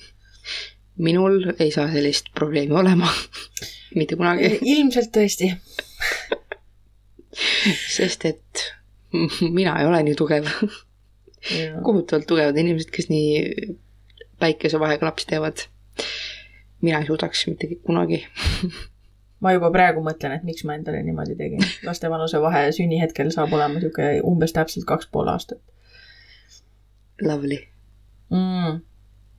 minul ei saa sellist probleemi olema mitte kunagi. ilmselt tõesti sest et mina ei ole nii tugev. kohutavalt tugevad inimesed, kes nii päikesevahega lapsi teevad. mina ei suudaks mitte kunagi ma juba praegu mõtlen, et miks ma endale niimoodi tegin. laste vanusevahe sünnihetkel saab olema niisugune umbes täpselt kaks pool aastat Lovely mm..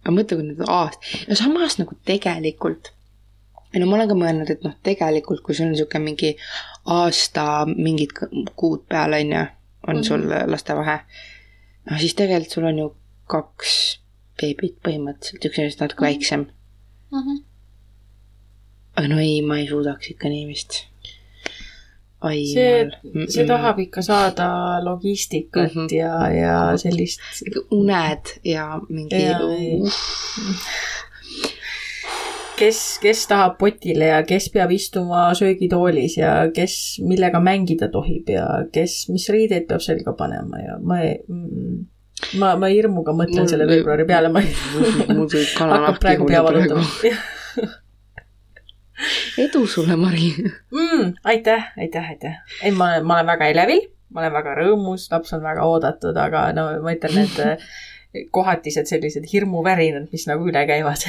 Aga mõtle, kui need aast-, no samas nagu tegelikult, no ma olen ka mõelnud, et noh, tegelikult kui sul on niisugune mingi aasta mingid kuud peal, on ju, on mm -hmm. sul lastevahe, noh siis tegelikult sul on ju kaks beebit põhimõtteliselt, üks on vist natuke mm -hmm. väiksem aga no ei, ma ei suudaks ikka nii vist. Ai see, see tahab ikka saada logistikat mm. -hmm. ja, ja sellist uned ja mingi Ja ei. kes, kes tahab potile ja kes peab istuma söögitoolis ja kes millega mängida tohib ja kes, mis riideid peab selga panema ja ma ei, ma, ma hirmuga mõtlen Mul- selle veebruari peale, ma hakkab praegu pea valutama. Edu sulle, Mari. mm,. aitäh, aitäh, aitäh. ei, ma, ma olen väga elevil, ma olen väga rõõmus, laps on väga oodatud, aga no ma ütlen, need eh, kohatised sellised hirmuvärinad, mis nagu üle käivad,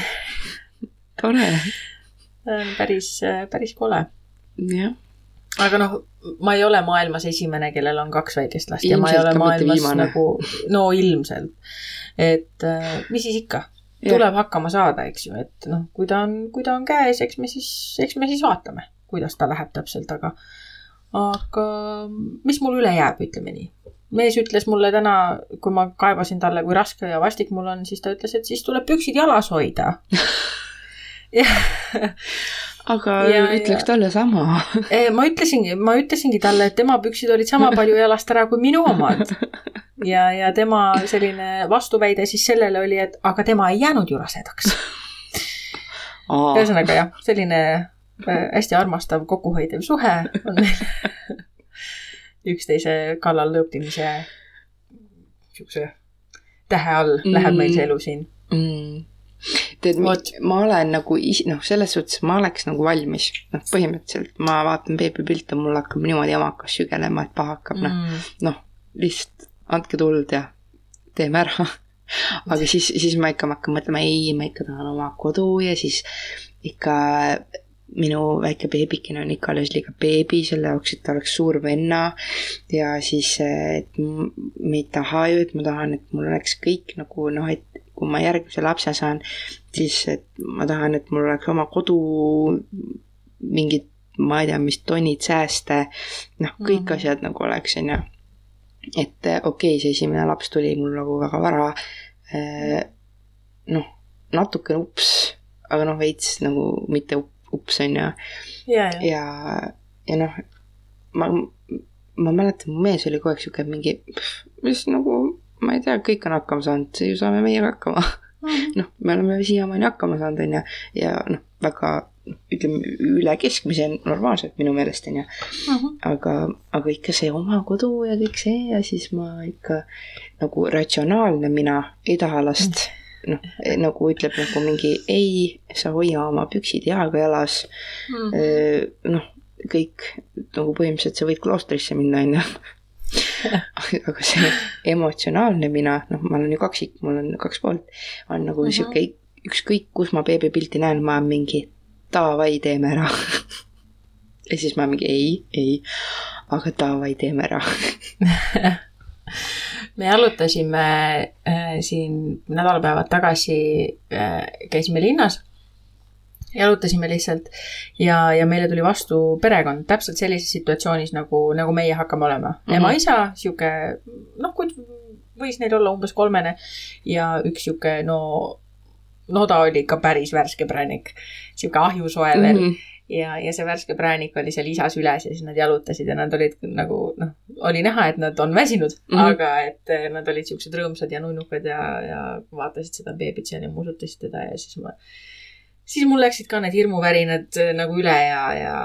tore. päris, päris kole. jah, aga noh, ma ei ole maailmas esimene, kellel on kaks väikest last ja ma ei Ilmselt ole maailmas nagu, no ilmselt. et äh, mis siis ikka, tuleb hakkama saada, eks ju, et noh, kui ta on, kui ta on käes, eks me siis, eks me siis vaatame, kuidas ta läheb täpselt, aga aga mis mul üle jääb, ütleme nii. mees ütles mulle täna, kui ma kaebasin talle, kui raske ja vastik mul on, siis ta ütles, et siis tuleb püksid jalas hoida. aga Ja- ütleks ja- talle sama. Eh, ma ütlesingi, ma ütlesingi talle, et tema püksid olid sama palju jalast ära kui minu omad. ja, ja tema selline vastuväide siis sellele oli, et aga tema ei jäänud ju rasedaks. ühesõnaga jah, selline äh, hästi armastav kokkuhoidev suhe on meil üksteise kallal lõõpimise siukse tähe all mm. läheb meil see elu siin. mm.. tead, ma olen nagu is-, noh, selles suhtes ma oleks nagu valmis, noh, põhimõtteliselt ma vaatan beebipilte, mul hakkab niimoodi jamakas sügelema, et paha hakkab, noh, Mm. noh, lihtsalt andke tuld ja teeme ära. aga siis, siis ma ikka hakkan mõtlema, ei, ma ikka tahan oma kodu ja siis ikka minu väike beebikene on ikka alles liiga beebi selle jaoks, et ta oleks suur venna. ja siis, et me ei taha ju, et ma tahan, et mul oleks kõik nagu noh, et kui ma järgmise lapse saan, siis et ma tahan, et mul oleks oma kodu, mingid, ma ei tea, mis tonnid sääste, noh, kõik Mhm. asjad nagu oleks, on ju et eh, okei okay,, see esimene laps tuli mul nagu väga vara. noh, natukene ups, aga noh, veits nagu mitte up- ups on ju. ja, ja, ja, ja noh, ma, ma mäletan, mu mees oli kogu aeg sihuke mingi, mis nagu, ma ei tea, kõik on hakkama saanud, ju saame meiega hakkama. noh, me oleme siiamaani hakkama saanud, on ju, ja noh, väga ütleme üle keskmise normaalselt minu meelest on ju aga, aga ikka see oma kodu ja kõik see ja siis ma ikka nagu ratsionaalne mina ei taha last. noh, nagu ütleb nagu mingi ei, sa hoia oma püksid jaga jalas. noh, kõik nagu põhimõtteliselt sa võid kloostrisse minna, on ju. aga see emotsionaalne mina, noh, ma olen ju kaksik, mul on kaks poolt, on nagu Mhm. sihuke ükskõik, kus ma beebipilti näen, ma olen mingi davai, teeme ära. ja siis ma mingi ei, ei, aga davai, teeme ära. me arutasime äh, siin nädalapäevad tagasi äh,, käisime linnas ja arutasime lihtsalt ja, ja meile tuli vastu perekond täpselt sellises situatsioonis, nagu, nagu meie hakkame olema mm. -hmm. ema-isa, sihuke noh, kui võis neil olla umbes kolmene ja üks sihuke no, no ta oli ikka päris värske präänik, sihuke ahjusoe veel mm. -hmm ja, ja see värske präänik oli seal isa süles ja siis nad jalutasid ja nad olid nagu noh, oli näha, et nad on väsinud mm, Mhm. -hmm. aga et eh, nad olid siuksed rõõmsad ja nunnukad ja, ja vaatasid seda beebit seal ja musutasid teda ja siis ma, siis mul läksid ka need hirmuvärinad eh, nagu üle ja, ja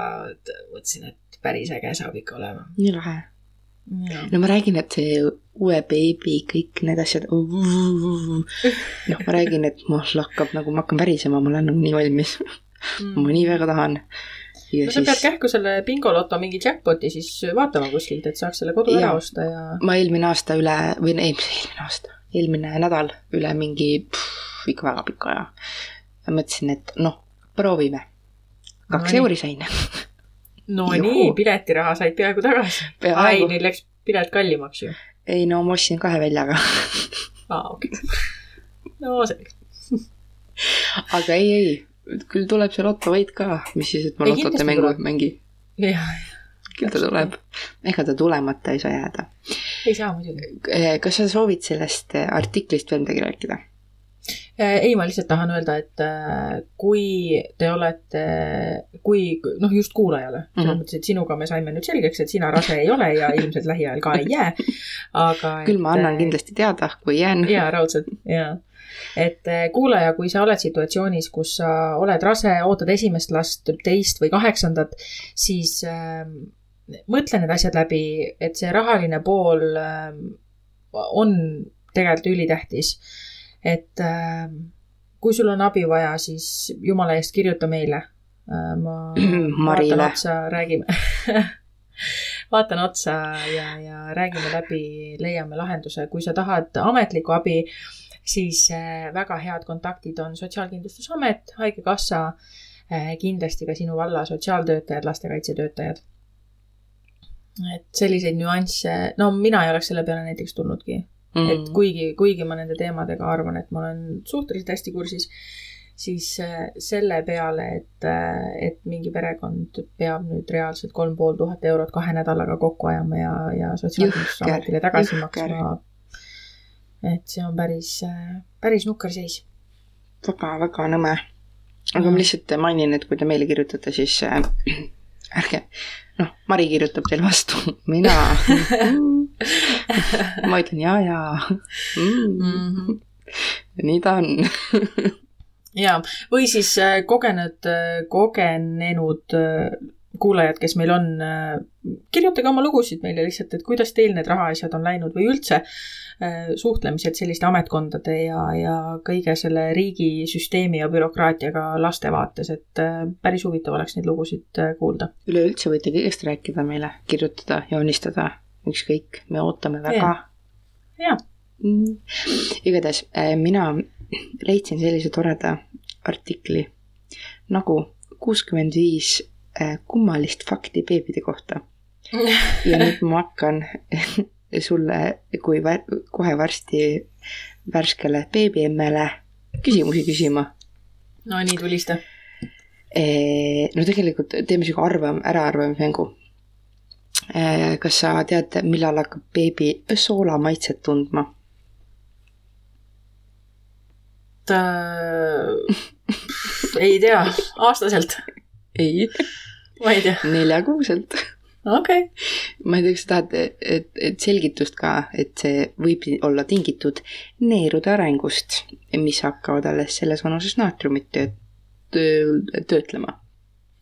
mõtlesin, et päris äge saab ikka olema. nii lahe. no ma räägin, et see uue beebi, kõik need asjad. noh, ma räägin, et mul hakkab nagu, ma hakkan värisema, ma olen nagu nii valmis. ma nii väga tahan. ja no sa pead siis kähku selle bingoloto mingi jackpot'i siis vaatama kuskilt, et saaks selle kodu ära Jaa. osta ja. ma eelmine aasta üle või ei, mis eelmine aasta, eelmine nädal üle mingi pff, ikka väga pika aja. mõtlesin, et noh, proovime. kaks Nonii. euri sain. no Juhu. nii, piletiraha said peaaegu tagasi. ai, neil läks pilet kallimaks ju. ei no ma ostsin kahe väljaga. aa, okei. no selge. aga ei, ei, küll tuleb see lotovõit ka, mis siis, et ma Ei, lotote kindlasti mängu ei mängi. küll ta tuleb. ega ta tulemata ei saa jääda. ei saa muidugi. kas sa soovid sellest artiklist veel midagi rääkida? Äh, ei, ma lihtsalt tahan öelda, et äh, kui te olete, kui noh, just kuulajale mm, -hmm. selles mõttes, et sinuga me saime nüüd selgeks, et sina rase ei ole ja ilmselt lähiajal ka ei jää, aga. küll ma annan kindlasti teada, kui jään. jaa, raudselt, jaa et kuulaja, kui sa oled situatsioonis, kus sa oled rase, ootad esimest last, teist või kaheksandat, siis äh, mõtle need asjad läbi, et see rahaline pool äh, on tegelikult ülitähtis et äh, kui sul on abi vaja, siis jumala eest kirjuta meile äh,. ma Marile. vaatan otsa, räägime vaatan otsa ja, ja räägime läbi, leiame lahenduse, kui sa tahad ametlikku abi, siis äh, väga head kontaktid on Sotsiaalkindlustusamet, Haigekassa kindlasti ka sinu valla sotsiaaltöötajad, lastekaitsetöötajad. et selliseid nüansse, no mina ei oleks selle peale näiteks tulnudki Mm. et kuigi, kuigi ma nende teemadega arvan, et ma olen suhteliselt hästi kursis, siis äh, selle peale, et, äh, et mingi perekond peab nüüd reaalselt kolm pool tuhat eurot kahe nädalaga kokku ajama ja, ja Sotsiaalkindlustusametile tagasi jõhker. maksma. et see on päris, äh, päris nukker seis väga,. väga-väga nõme. aga mm. ma lihtsalt mainin, et kui te meile kirjutate, siis äh, ärge, noh, Mari kirjutab teile vastu, mina ma ütlen ja, ja mm.. Mm -hmm. nii ta on. Ja, või siis äh, kogenud, äh, kogenenud äh, kuulajad, kes meil on, kirjutage oma lugusid meile lihtsalt, et kuidas teil need rahaasjad on läinud või üldse suhtlemised selliste ametkondade ja, ja kõige selle riigisüsteemi ja bürokraatiaga laste vaates, et päris huvitav oleks neid lugusid kuulda. üleüldse võite kõigest rääkida meile, kirjutada, joonistada ükskõik, me ootame väga. jaa. Mm. igatahes äh, mina leidsin sellise toreda artikli nagu kuuskümmend viis äh, kummalist fakti beebide kohta. ja nüüd ma hakkan sulle, kui vär, kohe varsti värskele beebiemmele küsimusi küsima. no nii, tulista. Äh, no tegelikult teeme sihuke arvam-, äraarvamismängu kas sa tead, millal hakkab beebi soolamaitset tundma? ta ei tea, aastaselt? ei. ma ei tea. neljakuuselt. okei okay.. ma ei tea, kas sa tahad, et, et selgitust ka, et see võib olla tingitud neerude arengust, mis hakkavad alles selles vanuses naatriumit tööt-, töötlema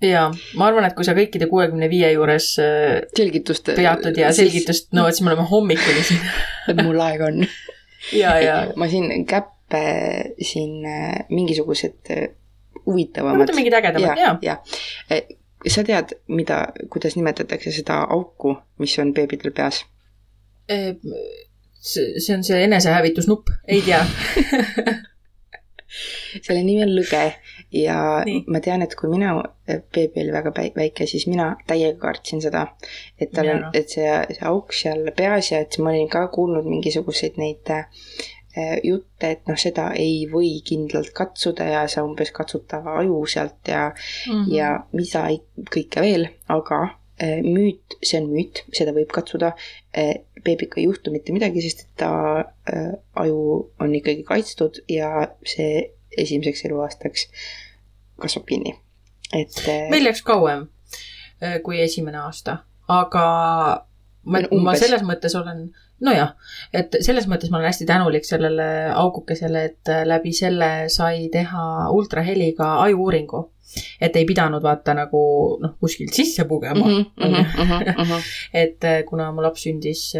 jaa, ma arvan, et kui sa kõikide kuuekümne viie juures äh, selgitust peatud ja selgitust nõuad, siis me oleme hommikuni siin et mul aega on. ja, ja. ma siin käppe siin äh, mingisugused äh, huvitavamad. mingid ägedamad, jaa. ja, sa tead, mida, kuidas nimetatakse seda auku, mis on beebidel peas? see on see enesehävitusnupp, ei tea selle nimi on lõge ja Nii. ma tean, et kui minu beebi oli väga väike, siis mina täiega kartsin seda. et tal on, et see, see auk seal peas ja et ma olin ka kuulnud mingisuguseid neid äh, jutte, et noh, seda ei või kindlalt katsuda ja sa umbes katsuta aju sealt ja mm, -hmm. ja mida kõike veel, aga müüt, see on müüt, seda võib katsuda beebiga ei juhtu mitte midagi, sest et ta aju on ikkagi kaitstud ja see esimeseks eluaastaks kasvab kinni, et. Meil läks kauem äh, kui esimene aasta, aga ma, ma selles mõttes olen, nojah, et selles mõttes ma olen hästi tänulik sellele augukesele, et äh, läbi selle sai teha ultraheliga ajuuuringu. et ei pidanud vaata nagu noh, kuskilt sisse pugema mm. -hmm, mm -hmm. et kuna mu laps sündis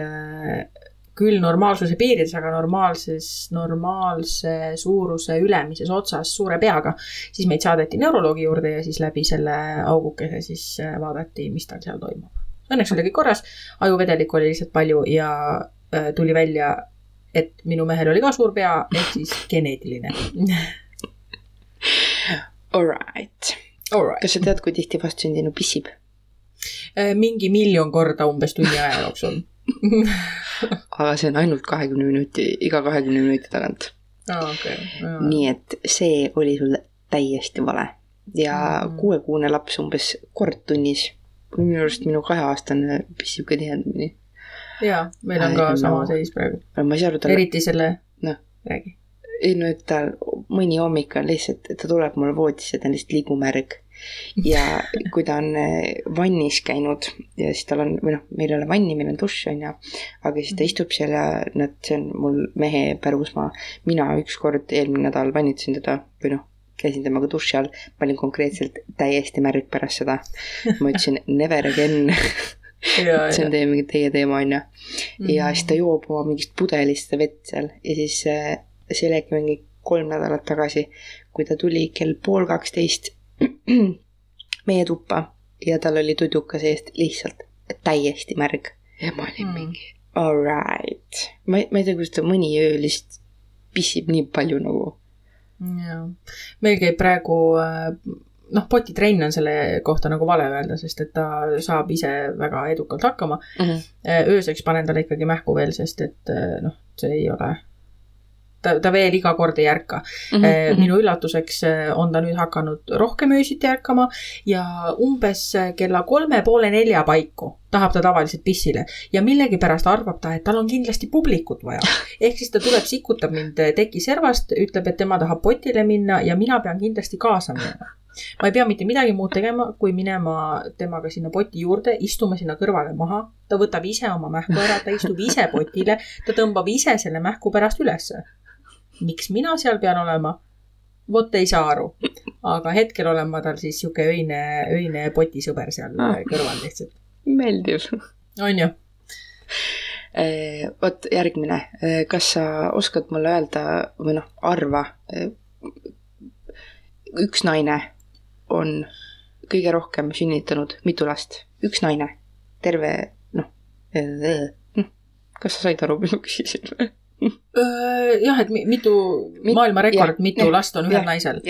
küll normaalsuse piirides, aga normaalses, normaalse suuruse ülemises otsas suure peaga, siis meid saadeti neuroloogi juurde ja siis läbi selle augukese siis äh, vaadati, mis tal seal toimub. Õnneks oli kõik korras, ajuvedelikku oli lihtsalt palju ja äh, tuli välja, et minu mehel oli ka suur pea, ehk siis geneetiline Alright. Alright. kas sa tead, kui tihti vastsündinu pissib? Äh, mingi miljon korda umbes tunni aja jooksul aga see on ainult kahekümne minuti, iga kahekümne minuti tagant oh,. Okay. Oh. nii et see oli sul täiesti vale ja mm. kuuekuune laps umbes kord tunnis. minu arust minu kaheaastane pissib ka tihedamini. jaa, meil on ka no. sama seis praegu. ma ei saa aru talle. eriti selle no., räägi. ei no, et tal mõni hommik on lihtsalt, ta tuleb mulle voodisse, ta on lihtsalt ligumärg. Ja kui ta on eh, vannis käinud ja siis tal on, või noh, meil ei ole vanni, meil on dušš, on ju. aga siis ta istub seal ja nad, see on mul mehe pärusmaa. mina ükskord eelmine nädal vannitasin teda või noh, käisin temaga duši all, ma olin konkreetselt täiesti märg pärast seda. ma ütlesin never again see on teie mingi teie teema, on ju. ja siis ta joob oma mingist pudelist seda vett seal ja siis äh, see oligi mingi kolm nädalat tagasi, kui ta tuli kell pool kaksteist meie tuppa ja tal oli tuduka seest lihtsalt täiesti märg. ja ma olin mm. mingi alright, ma, ma ei tea, kuidas ta mõni öö lihtsalt pissib nii palju nagu. jaa, meil käib praegu äh, noh, potitrenn on selle kohta nagu vale öelda, sest et ta saab ise väga edukalt hakkama mm. -hmm. ööseks panen talle ikkagi mähku veel, sest et noh, see ei ole, ta, ta veel iga kord ei ärka mm. -hmm. minu üllatuseks on ta nüüd hakanud rohkem öösiti ärkama ja umbes kella kolme poole nelja paiku tahab ta tavaliselt pissile ja millegipärast arvab ta, et tal on kindlasti publikut vaja. ehk siis ta tuleb, sikutab mind teki servast, ütleb, et tema tahab potile minna ja mina pean kindlasti kaasa minema ma ei pea mitte midagi muud tegema, kui minema temaga sinna poti juurde, istuma sinna kõrvale maha. ta võtab ise oma mähku ära, ta istub ise potile, ta tõmbab ise selle mähku pärast ülesse. Miks mina seal pean olema? vot ei saa aru. aga hetkel olen ma tal siis sihuke öine, öine potisõber seal ah. kõrval lihtsalt. meeldiv. on ju? Eh, vot järgmine, eh, kas sa oskad mulle öelda või noh, arva, eh, üks naine on kõige rohkem sünnitanud mitu last, üks naine, terve noh, hm, kas sa said aru, mis ma küsisin või? jah, et mitu Mit, maailmarekord, mitu ja, last on ühel ja, naisel.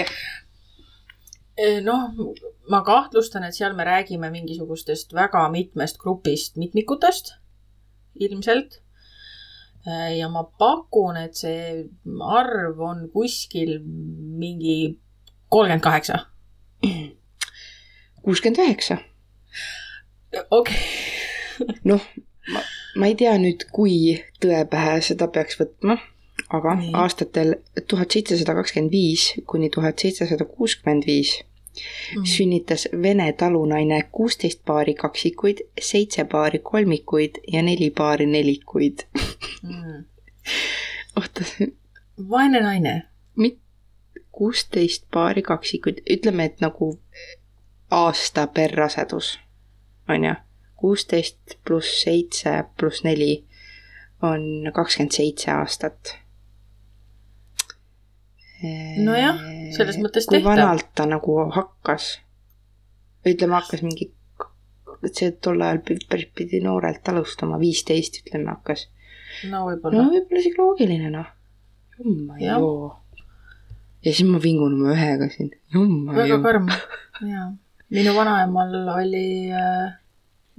noh, ma kahtlustan, et seal me räägime mingisugustest väga mitmest grupist mitmikutest, ilmselt. ja ma pakun, et see arv on kuskil mingi kolmkümmend kaheksa kuuskümmend üheksa. okei. noh, ma, ma ei tea nüüd, kui tõe pähe seda peaks võtma, aga Nii. aastatel tuhat seitsesada kakskümmend viis kuni tuhat seitsesada kuuskümmend viis mm. sünnitas Vene talunaine kuusteist paari kaksikuid, seitse paari kolmikuid ja neli paari nelikuid mm. oota. vaene naine. kuusteist paari kaksikuid, ütleme, et nagu aasta per rasedus, on ju. Kuusteist pluss seitse pluss neli on kakskümmend seitse aastat. nojah, selles mõttes tehtav. kui vanalt ta nagu hakkas, ütleme, hakkas mingi, see tol ajal päris pidi noorelt alustama, viisteist ütleme hakkas. no võib-olla. no võib-olla isegi loogiline noh. jumma joo ja siis ma vingun oma ühega siin. väga karm, jaa. minu vanaemal oli äh,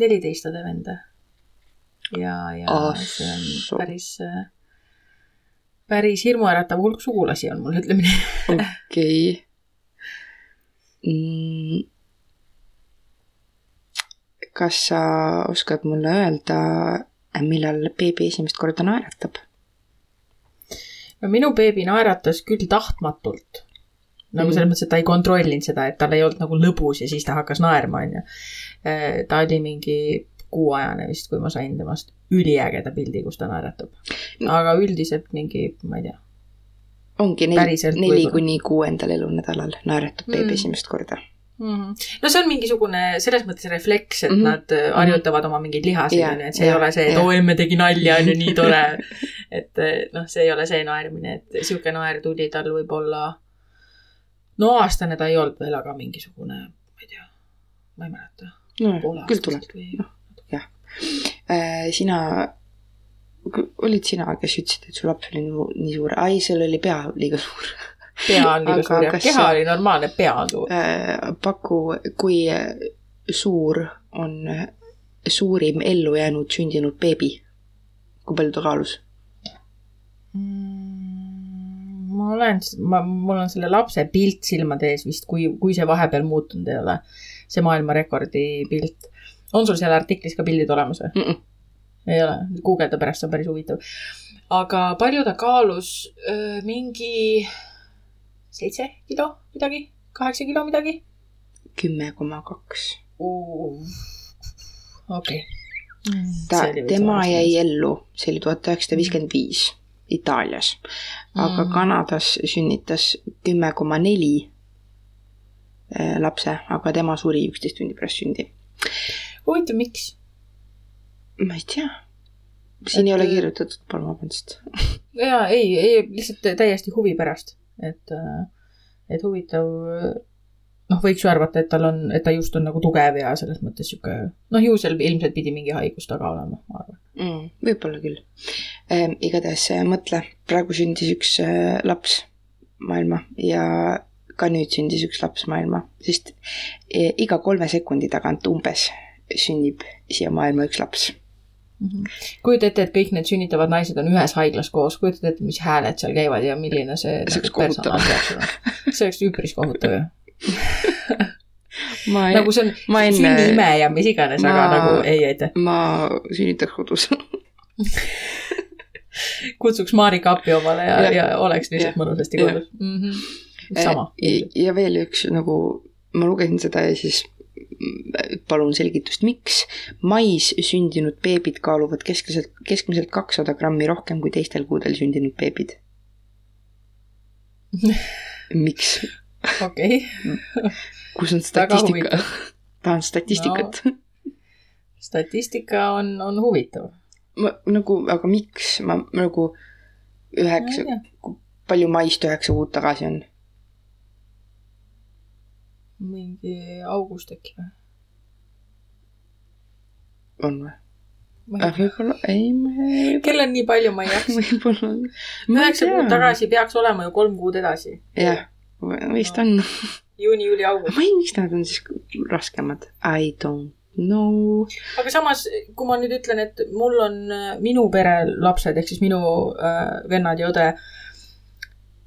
neliteist äh, õde-venda. ja, ja As... see on päris päris hirmuäratav hulk sugulasi on mul, ütleme nii. okei. Mm. kas sa oskad mulle öelda, millal beebi esimest korda naeratab? no minu beebi naeratas küll tahtmatult. Nagu mm. selles mõttes, et ta ei kontrollinud seda, et tal ei olnud nagu lõbus ja siis ta hakkas naerma, onju. Äh, ta oli mingi kuuajane vist, kui ma sain temast üliägeda pildi, kus ta naeratab. aga üldiselt mingi, ma ei tea. ongi neli, neli kuni kuuendal elunädalal naeratab beebi mm. esimest korda mm. -hmm. no see on mingisugune selles mõttes refleks, et mm -hmm. nad äh, harjutavad oma mingeid lihaseid, onju, et see ja, ei ole see, et oo, emme tegi nalja, on ju, nii tore. et äh, noh, see ei ole see naermine, et sihuke naer tuli tal võib-olla, no aastane ta ei olnud veel, aga mingisugune, ma ei tea, ma ei mäleta. no küll tuleb, noh, jah äh,. sina olid sina, kes ütlesid, et su laps oli nii, suur, ai, sul oli pea liiga suur pea on liiga suur ja keha oli normaalne, pea on suur äh,. paku, kui suur on suurim ellujäänud sündinud beebi? kui palju ta kaalus mm,? Ma olen, ma, mul on selle lapse pilt silmade ees vist, kui, kui see vahepeal muutunud ei ole. see maailmarekordi pilt. on sul seal artiklis ka pildid olemas või mm? -mm. ei ole, guugelda pärast, see on päris huvitav aga palju ta kaalus? mingi seitse kilo midagi, kaheksa kilo midagi? kümme koma kaks. okei. ta, tema jäi ellu, see oli tuhat üheksasada viiskümmend viis Itaalias, aga mm. Kanadas sünnitas kümme koma neli äh, lapse, aga tema suri üksteist tundi pärast sündi. huvitav, miks? ma ei tea. siin et... ei ole kirjutatud, palun vabandust. jaa, ei, ei lihtsalt täiesti huvi pärast, et, äh, et huvitav noh, võiks ju arvata, et tal on, et ta just on nagu tugev ja selles mõttes sihuke, noh, ju seal ilmselt pidi mingi haigus taga olema, ma arvan mm,. võib-olla küll ehm,. igatahes äh, mõtle, praegu sündis üks äh, laps maailma ja ka nüüd sündis üks laps maailma, sest e, iga kolme sekundi tagant umbes sünnib siia maailma üks laps mm -hmm.. kujuta ette, et kõik need sünnitavad naised on ühes haiglas koos, kujuta ette, mis hääled seal käivad ja milline see. see oleks kohutav. see oleks üpris kohutav ju ma ei, nagu see on ma enne, sünnime ja mis iganes, aga nagu ei aitäh. ma sünnitaks kodus kutsuks Marika appi omale ja, ja oleks lihtsalt mõnusasti kodus mm. -hmm. sama. ja veel üks nagu, ma lugesin seda ja siis palun selgitust, miks mais sündinud beebid kaaluvad keskmiselt, keskmiselt kakssada grammi rohkem kui teistel kuudel sündinud beebid miks? Okei okay. kus on statistika? tahan statistikat no,. statistika on, on huvitav. ma nagu, aga miks ma nagu üheksa, palju maist üheksa kuud tagasi on? mingi august äkki või? on või? võib-olla, ei, ma ei. kell on nii palju, ma ei jaksa. võib-olla. üheksa kuud tagasi peaks olema ju kolm kuud edasi. jah vist on. juuni, juuli, august. ma ei, miks nad on siis raskemad? I don't know. aga samas, kui ma nüüd ütlen, et mul on äh, minu pere lapsed ehk siis minu äh, vennad ja õde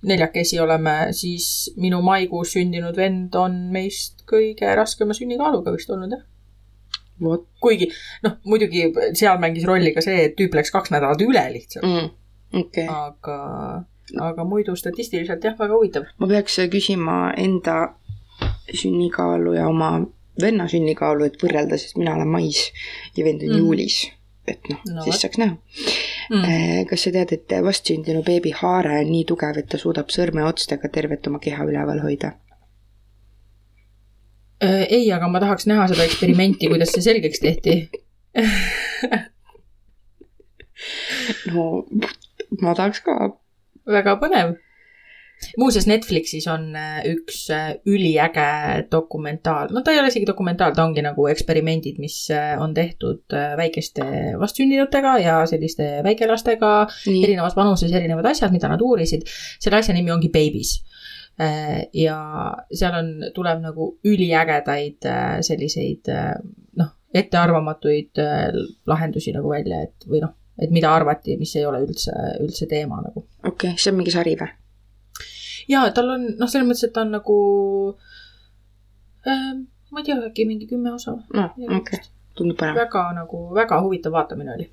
neljakesi oleme, siis minu maikuus sündinud vend on meist kõige raskema sünnikaaluga vist olnud, jah. What? kuigi noh, muidugi seal mängis rolli ka see, et tüüp läks kaks nädalat üle lihtsalt mm,. Okay. aga aga muidu statistiliselt jah, väga huvitav. ma peaks küsima enda sünnikaalu ja oma venna sünnikaalu, et võrrelda, sest mina olen mais ja vend on mm. juulis. et noh no,, siis saaks näha mm.. Eh, kas sa tead, et vastsündinu beebi haare on nii tugev, et ta suudab sõrmeotstega tervet oma keha üleval hoida? Äh, ei, aga ma tahaks näha seda eksperimenti, kuidas see selgeks tehti no ma tahaks ka väga põnev. muuseas, Netflixis on äh, üks äh, üliäge dokumentaal, no ta ei ole isegi dokumentaal, ta ongi nagu eksperimendid, mis äh, on tehtud väikeste vastsündinutega ja selliste väikelastega, erinevas vanuses erinevad asjad, mida nad uurisid. selle asja nimi ongi Babies ja seal on, tuleb nagu üliägedaid selliseid noh, ettearvamatuid lahendusi nagu välja, et või noh, et mida arvati, mis ei ole üldse, üldse teema nagu. okei okay,, see on mingi sari või? jaa, tal on, noh, selles mõttes, et ta on nagu äh,, ma ei tea, äkki mingi kümme osa. noh, okei okay., tundub põnev. väga nagu, väga huvitav vaatamine oli.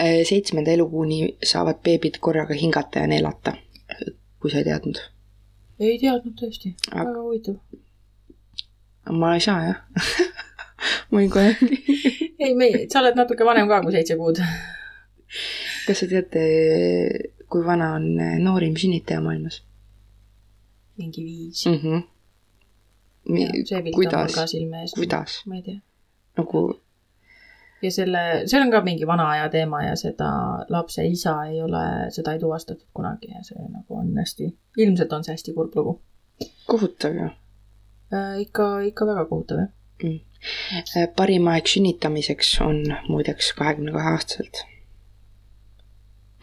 Äh, seitsmenda elukuuni saavad beebid korraga hingata ja neelata, kui sa ei teadnud. ei teadnud tõesti, väga huvitav. ma ei saa jah ma olin kohe ei, me, sa oled natuke vanem ka kui seitse kuud. kas sa tead, kui vana on noorim sünnitaja maailmas? mingi viis mm. -hmm. Mi, see pilt on mul ka silme ees. kuidas? ma ei tea. nagu ja selle, see on ka mingi vana aja teema ja seda lapse isa ei ole, seda ei tuvastatud kunagi ja see nagu on hästi, ilmselt on see hästi kurb lugu. kohutav ju äh,. ikka, ikka väga kohutav jah mm parim aeg sünnitamiseks on muideks kahekümne kahe aastaselt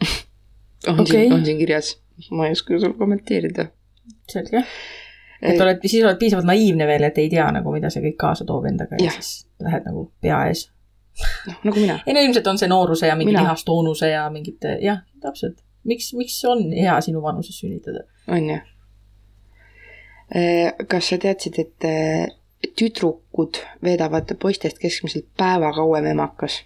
on okay. siin, on siin kirjas, ma ei oska sul kommenteerida. selge. et oled, siis oled piisavalt naiivne veel, et ei tea nagu, mida see kõik kaasa toob endaga ja, ja siis lähed nagu pea ees. noh, nagu mina. ei no ilmselt on see nooruse ja mingi lihastoonuse ja mingite, jah, täpselt. miks, miks on hea sinu vanuses sünnitada? on jah. Äh, kas sa teadsid, et äh, tüdrukud veedavad poistest keskmiselt päeva kauem emakas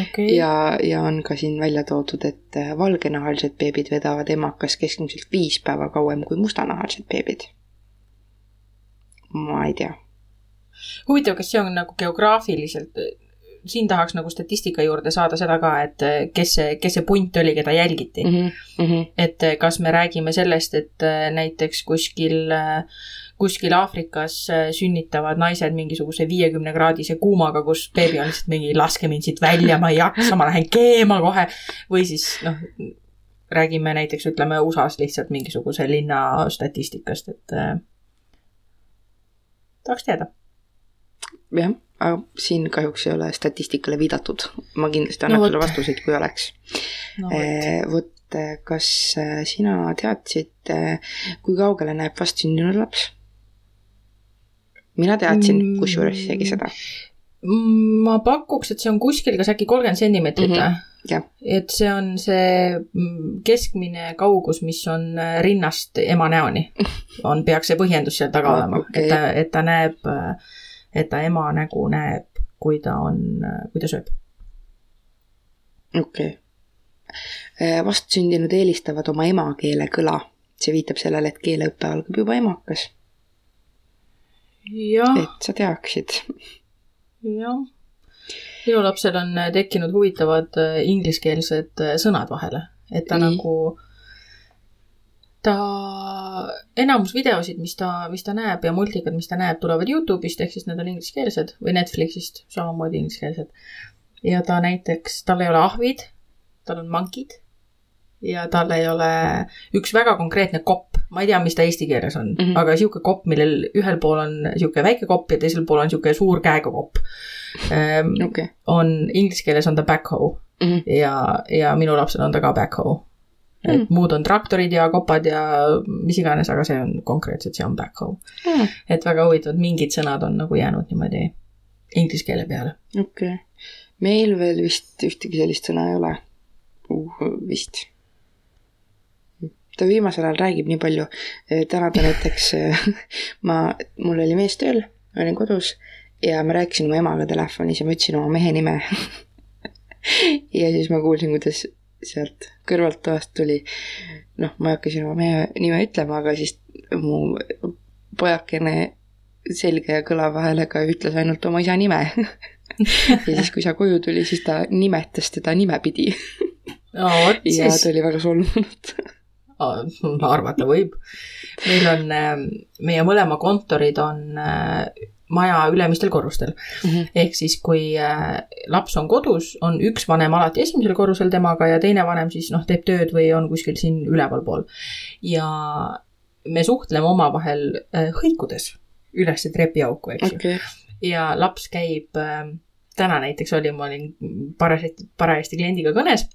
okei, ja, ja on ka siin välja toodud, et valgenahalised beebid vedavad emakas keskmiselt viis päeva kauem kui mustanahalised beebid. ma ei tea. huvitav, kas see on nagu geograafiliselt, siin tahaks nagu statistika juurde saada seda ka, et äh, kes see, kes see punt oli, keda jälgiti mm. Mm -hmm. et äh, kas me räägime sellest, et äh, näiteks kuskil, kuskil Aafrikas äh, sünnitavad naised mingisuguse viiekümne kraadise kuumaga, kus beebi on lihtsalt mingi laske mind siit välja, ma ei jaksa, ma lähen keema kohe. või siis noh, räägime näiteks ütleme USA-s lihtsalt mingisuguse linna statistikast, et äh, tahaks teada. jah, aga siin kahjuks ei ole statistikale viidatud. ma kindlasti No annaks vot. sulle vastuseid, kui oleks. no vot, vot, kas äh, sina teadsid, kui kaugele näeb vastsündinud laps? mina teadsin Mm. kusjuures isegi seda. ma pakuks, et see on kuskil kas äkki kolmkümmend sentimeetrit või Mhm, jah. et see on see mm, keskmine kaugus, mis on äh, rinnast ema näoni, on, peaks see põhjendus seal taga Ah, olema, okei. et ta, et ta näeb, et ta ema nägu näeb, kui ta on, kui ta sööb. okei okay.. vastsündinud eelistavad oma emakeele kõla. see viitab sellele, et keeleõpe algab juba emakas, et sa teaksid. jah. minu lapsel on äh, tekkinud huvitavad äh, ingliskeelsed äh, sõnad vahele, et ta Nii. nagu, ta, enamus videosid, mis ta, mis ta näeb ja multikad, mis ta näeb, tulevad Youtube'ist, ehk siis need on ingliskeelsed või Netflixist, samamoodi ingliskeelsed. ja ta näiteks, tal ei ole ahvid, tal on mankid ja tal ei ole üks väga konkreetne kopp, ma ei tea, mis ta eesti keeles on mm. -hmm. aga sihuke kopp, millel ühel pool on sihuke väike kopp ja teisel pool on sihuke suur käega kopp ähm,. okei on inglise keeles on ta backhoe okay.. ja, ja minu lapsel on ta ka backhoe. Et Mm. muud on traktorid ja kopad ja mis iganes, aga see on konkreetselt, see on backhoe. Mm. et väga huvitavad, mingid sõnad on nagu jäänud niimoodi inglise keele peale. okei okay.. meil veel vist ühtegi sellist sõna ei ole uh,. vist. ta viimasel ajal räägib nii palju. täna ta näiteks, ma, mul oli mees tööl, olin kodus ja ma rääkisin oma emaga telefonis ja ma ütlesin oma mehe nime. ja siis ma kuulsin, kuidas sealt kõrvalt toast tuli, noh, ma ei hakka siin oma mehe nime ütlema, aga siis mu pojakene selge ja kõlava häälega ütles ainult oma isa nime ja siis, kui isa koju tuli, siis ta nimetas teda nimepidi no ja ta, oli väga solvunud. arvata võib. meil on, meie mõlema kontorid on äh, maja ülemistel korrustel. ehk siis, kui äh, laps on kodus, on üks vanem alati esimesel korrusel temaga ja teine vanem siis noh, teeb tööd või on kuskil siin ülevalpool. ja me suhtleme omavahel äh, hõikudes ülesse trepiauku, eks ju. okei, ja laps käib äh,, täna näiteks oli, ma olin parajasti, parajasti kliendiga kõnes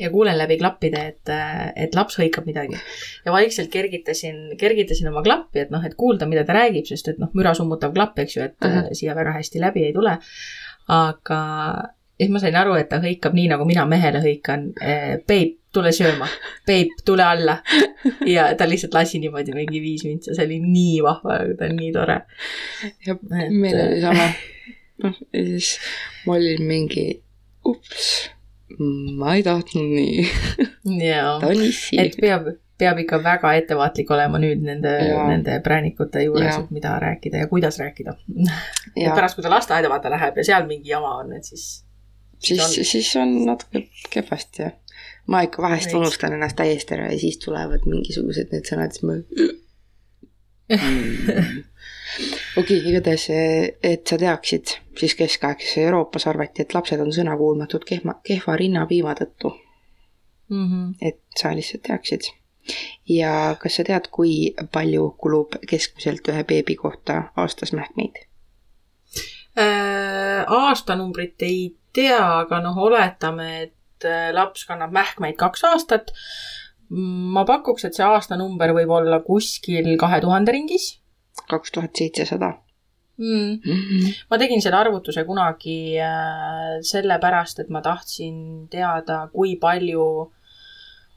ja kuulen läbi klappide, et, et laps hõikab midagi. ja vaikselt kergitasin, kergitasin oma klappi, et noh, et kuulda, mida ta räägib, sest et noh, müra summutav klapp, eks ju, et uh. -huh. siia väga hästi läbi ei tule. aga siis ma sain aru, et ta hõikab nii, nagu mina mehele hõikan. Peip, tule sööma, Peip, tule alla. ja ta lihtsalt lasi niimoodi mingi viis mintsa, see oli nii vahva, ta on nii tore. jah, meil oli sama. noh, ja siis ma olin mingi, ups, ma ei tahtnud nii, jaa ta, on issi. et peab, peab ikka väga ettevaatlik olema nüüd nende, nende präänikute juures et mida rääkida ja kuidas rääkida. et pärast, kui ta lasteaeda vaata läheb ja seal mingi jama on, et siis siis on-, siis on natuke kehvasti jah. ma ikka vahest Veits. unustan ennast täiesti ära ja siis tulevad mingisugused need sõnad, siis ma. okei, igatahes, et sa teaksid, siis keskaegses Euroopas arvati, et lapsed on sõnakuulmatud kehva, kehva rinnapiima tõttu, mm. -hmm. et sa lihtsalt teaksid. ja kas sa tead, kui palju kulub keskmiselt ühe beebi kohta aastas mähkmeid? Äh, aastanumbrit ei tea, aga noh, oletame, et äh, laps kannab mähkmeid kaks aastat. ma pakuks, et see aastanumber võib olla kuskil kahe tuhande ringis kaks tuhat seitsesada. mm.. ma tegin selle arvutuse kunagi äh, sellepärast, et ma tahtsin teada, kui palju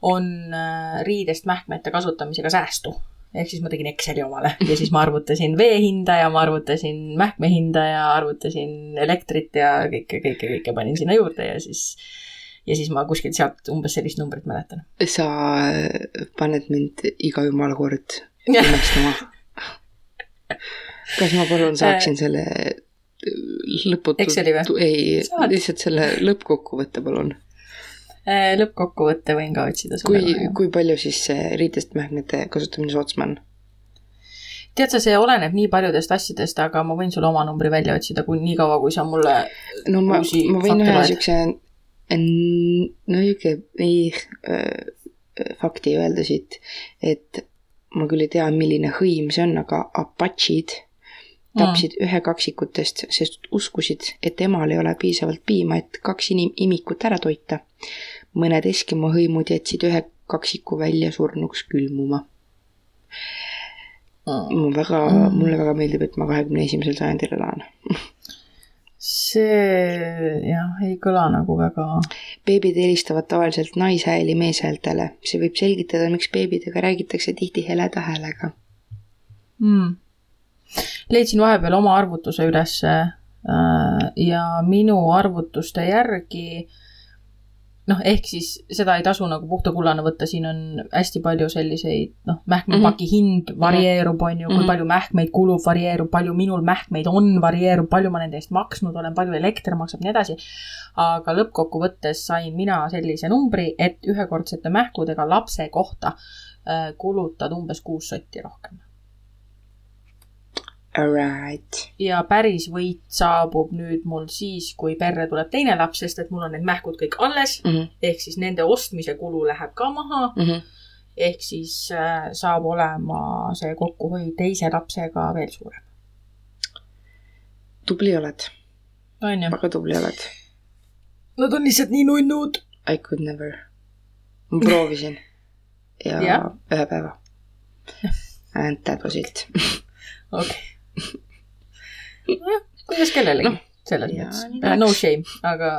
on äh, riidest mähkmete kasutamisega säästu. ehk siis ma tegin Exceli omale ja siis ma arvutasin vee hinda ja ma arvutasin mähkme hinda ja arvutasin elektrit ja kõike, kõike, kõike panin sinna juurde ja siis ja siis ma kuskilt sealt umbes sellist numbrit mäletan. sa paned mind iga jumala kord imestama kas ma palun saaksin selle lõputu. Exceli või? ei, lihtsalt selle lõppkokkuvõtte palun. Äh, lõppkokkuvõtte võin ka otsida sulle. kui, kui palju siis see riidest mähnete kasutamine soodsam on? tead sa, see oleneb nii paljudest asjadest, aga ma võin sulle oma numbri välja otsida, kui nii kaua, kui sa mulle no ma, ma võin ühe siukse, no niuke, ei äh, fakti öelda siit, et ma küll ei tea, milline hõim see on, aga apatšid tapsid mm. ühe kaksikutest, sest uskusid, et emal ei ole piisavalt piima, et kaks inim-, imikut ära toita. mõned Eskimo hõimud jätsid ühe kaksiku välja surnuks külmuma mm.. mul väga mm., mulle väga meeldib, et ma kahekümne esimesel sajandil elan see jah, ei kõla nagu väga. beebid helistavad tavaliselt naishääli meeshäältele, see võib selgitada, miks beebidega räägitakse tihti heleda häälega. Mm leidsin vahepeal oma arvutuse ülesse äh, ja minu arvutuste järgi noh, ehk siis seda ei tasu nagu puhta kullana võtta, siin on hästi palju selliseid noh, mähkmepaki mm -hmm. hind varieerub, on ju, kui mm -hmm. palju mähkmeid kulub, varieerub, palju minul mähkmeid on, varieerub, palju ma nende eest maksnud olen, palju elekter maksab, nii edasi. aga lõppkokkuvõttes sain mina sellise numbri, et ühekordsete mähkudega lapse kohta äh, kulutad umbes kuus sotti rohkem Alright. ja päris võit saabub nüüd mul siis, kui perre tuleb teine laps, sest et mul on need mähkud kõik alles mm. -hmm. ehk siis nende ostmise kulu läheb ka maha mm. -hmm. ehk siis äh, saab olema see kokkuhoid teise lapsega veel suurem. tubli oled. ju? väga tubli oled. Nad on lihtsalt nii nunnud. I could never. ma proovisin ja, ja ühe päeva. And that was it. okei okay nojah, kuidas kellelegi no, selles mõttes, äh, no shame, aga,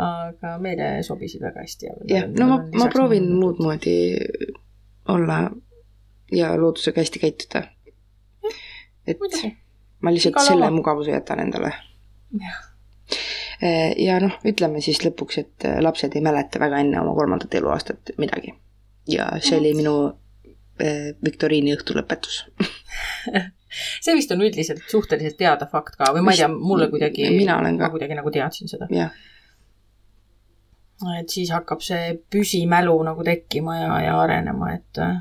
aga meile sobisid väga hästi. jah, no ma, ma proovin muud moodi olla ja loodusega hästi käituda. et Muidugi. ma lihtsalt Iga selle lava. mugavuse jätan endale. Äh, ja noh, ütleme siis lõpuks, et äh, lapsed ei mäleta väga enne oma kolmandat eluaastat midagi. ja see oli minu äh, viktoriini õhtu lõpetus see vist on üldiselt suhteliselt teada fakt ka või ma ei tea, mulle kuidagi, ma kuidagi nagu teadsin seda. et siis hakkab see püsimälu nagu tekkima ja, ja arenema, et. Äh.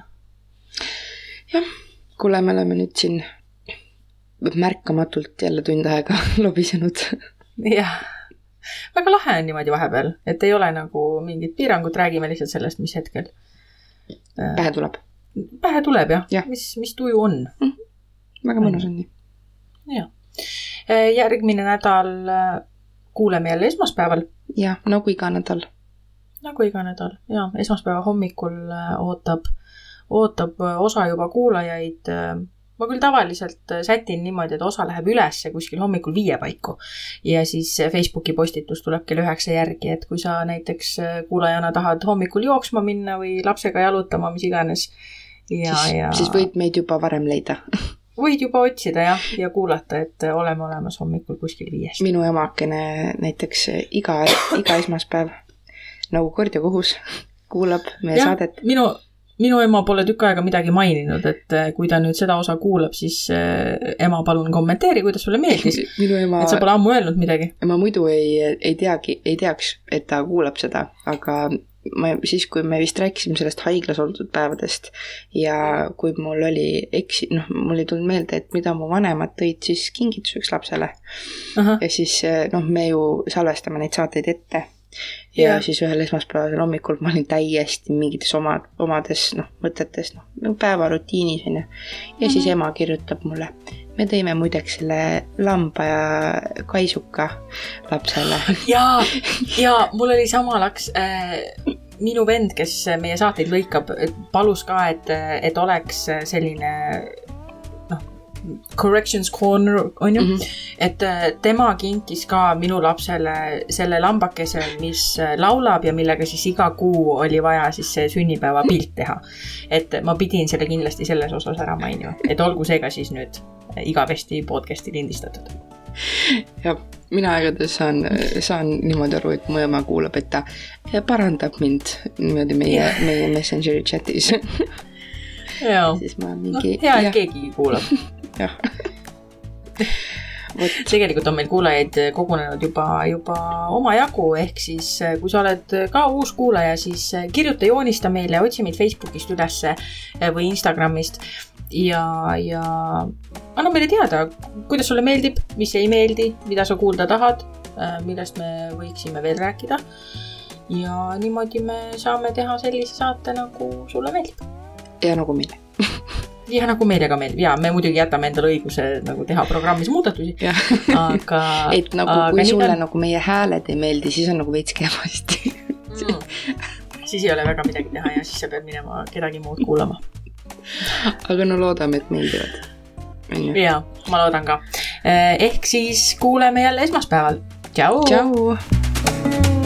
jah, kuule, me oleme nüüd siin märkamatult jälle tund aega lobisenud. jah, väga lahe on niimoodi vahepeal, et ei ole nagu mingit piirangut, räägime lihtsalt sellest, mis hetkel. pähe tuleb. Pähe tuleb jah ja., mis, mis tuju on mm. -hmm väga mõnus on nii. jah. Äh, järgmine nädal äh, kuuleme jälle esmaspäeval. jah, nagu iga nädal. nagu iga nädal ja esmaspäeva hommikul äh, ootab, ootab osa juba kuulajaid ma küll tavaliselt sätin niimoodi, et osa läheb ülesse kuskil hommikul viie paiku ja siis Facebooki postitus tuleb kell üheksa järgi, et kui sa näiteks kuulajana tahad hommikul jooksma minna või lapsega jalutama, mis iganes. Ja, ja. siis võid meid juba varem leida võid juba otsida jah, ja kuulata, et oleme olemas hommikul kuskil viiest. minu emakene näiteks iga, iga esmaspäev nagu kord ja kohus kuulab meie ja, saadet. minu, minu ema pole tükk aega midagi maininud, et eh, kui ta nüüd seda osa kuulab, siis äh, ema, palun kommenteeri, kuidas sulle meeldis. Ema... et sa pole ammu öelnud midagi. ma muidu ei, ei teagi, ei teaks, et ta kuulab seda, aga ma siis, kui me vist rääkisime sellest haiglas oldud päevadest ja kui mul oli eksi-, noh, mul ei tulnud meelde, et mida mu vanemad tõid siis kingituseks lapsele. ja siis noh, me ju salvestame neid saateid ette. Ja yeah. siis ühel esmaspäevasel hommikul ma olin täiesti mingites oma, omades noh, mõtetes, noh, päevarutiinis on ju. ja mm -hmm. siis mhm. ema kirjutab mulle, me tõime muideks selle lamba ja kaisuka lapsele. ja, ja mul oli sama laks äh, minu vend, kes meie saateid lõikab, palus ka, et, et oleks selline Corrections Corner, on ju mm. -hmm. et äh, tema kinkis ka minu lapsele selle lambakese, mis äh, laulab ja millega siis iga kuu oli vaja siis see sünnipäevapilt teha. et ma pidin selle kindlasti selles osas ära mainima, et olgu see ka siis nüüd igavesti podcast'i lindistatud ja mina igatahes saan, saan niimoodi aru, et mu ema kuulab, et ta parandab mind niimoodi meie, meie Messengeri chatis siis ma mingi hea, et keegi kuulab jah. vot, tegelikult on meil kuulajaid kogunenud juba, juba omajagu, ehk siis eh, kui sa oled ka uus kuulaja, siis eh, kirjuta, joonista meile, otsi meid Facebookist ülesse või Instagramist ja, ja anna meile teada, kuidas sulle meeldib, mis ei meeldi, mida sa kuulda tahad, millest me võiksime veel rääkida. ja niimoodi me saame teha sellise saate, nagu sulle meeldib. Ja nagu meile. ja nagu meile ka meeldib ja me muidugi jätame endale õiguse nagu teha programmis muudatusi, aga et nagu kui sulle on. nagu meie hääled ei meeldi, siis on nagu veits kehvasti. mm. siis ei ole väga midagi teha ja siis sa pead minema kedagi muud kuulama. aga no loodame, et meeldivad. ja ma loodan ka. ehk siis kuuleme jälle esmaspäeval. tšau. tšau.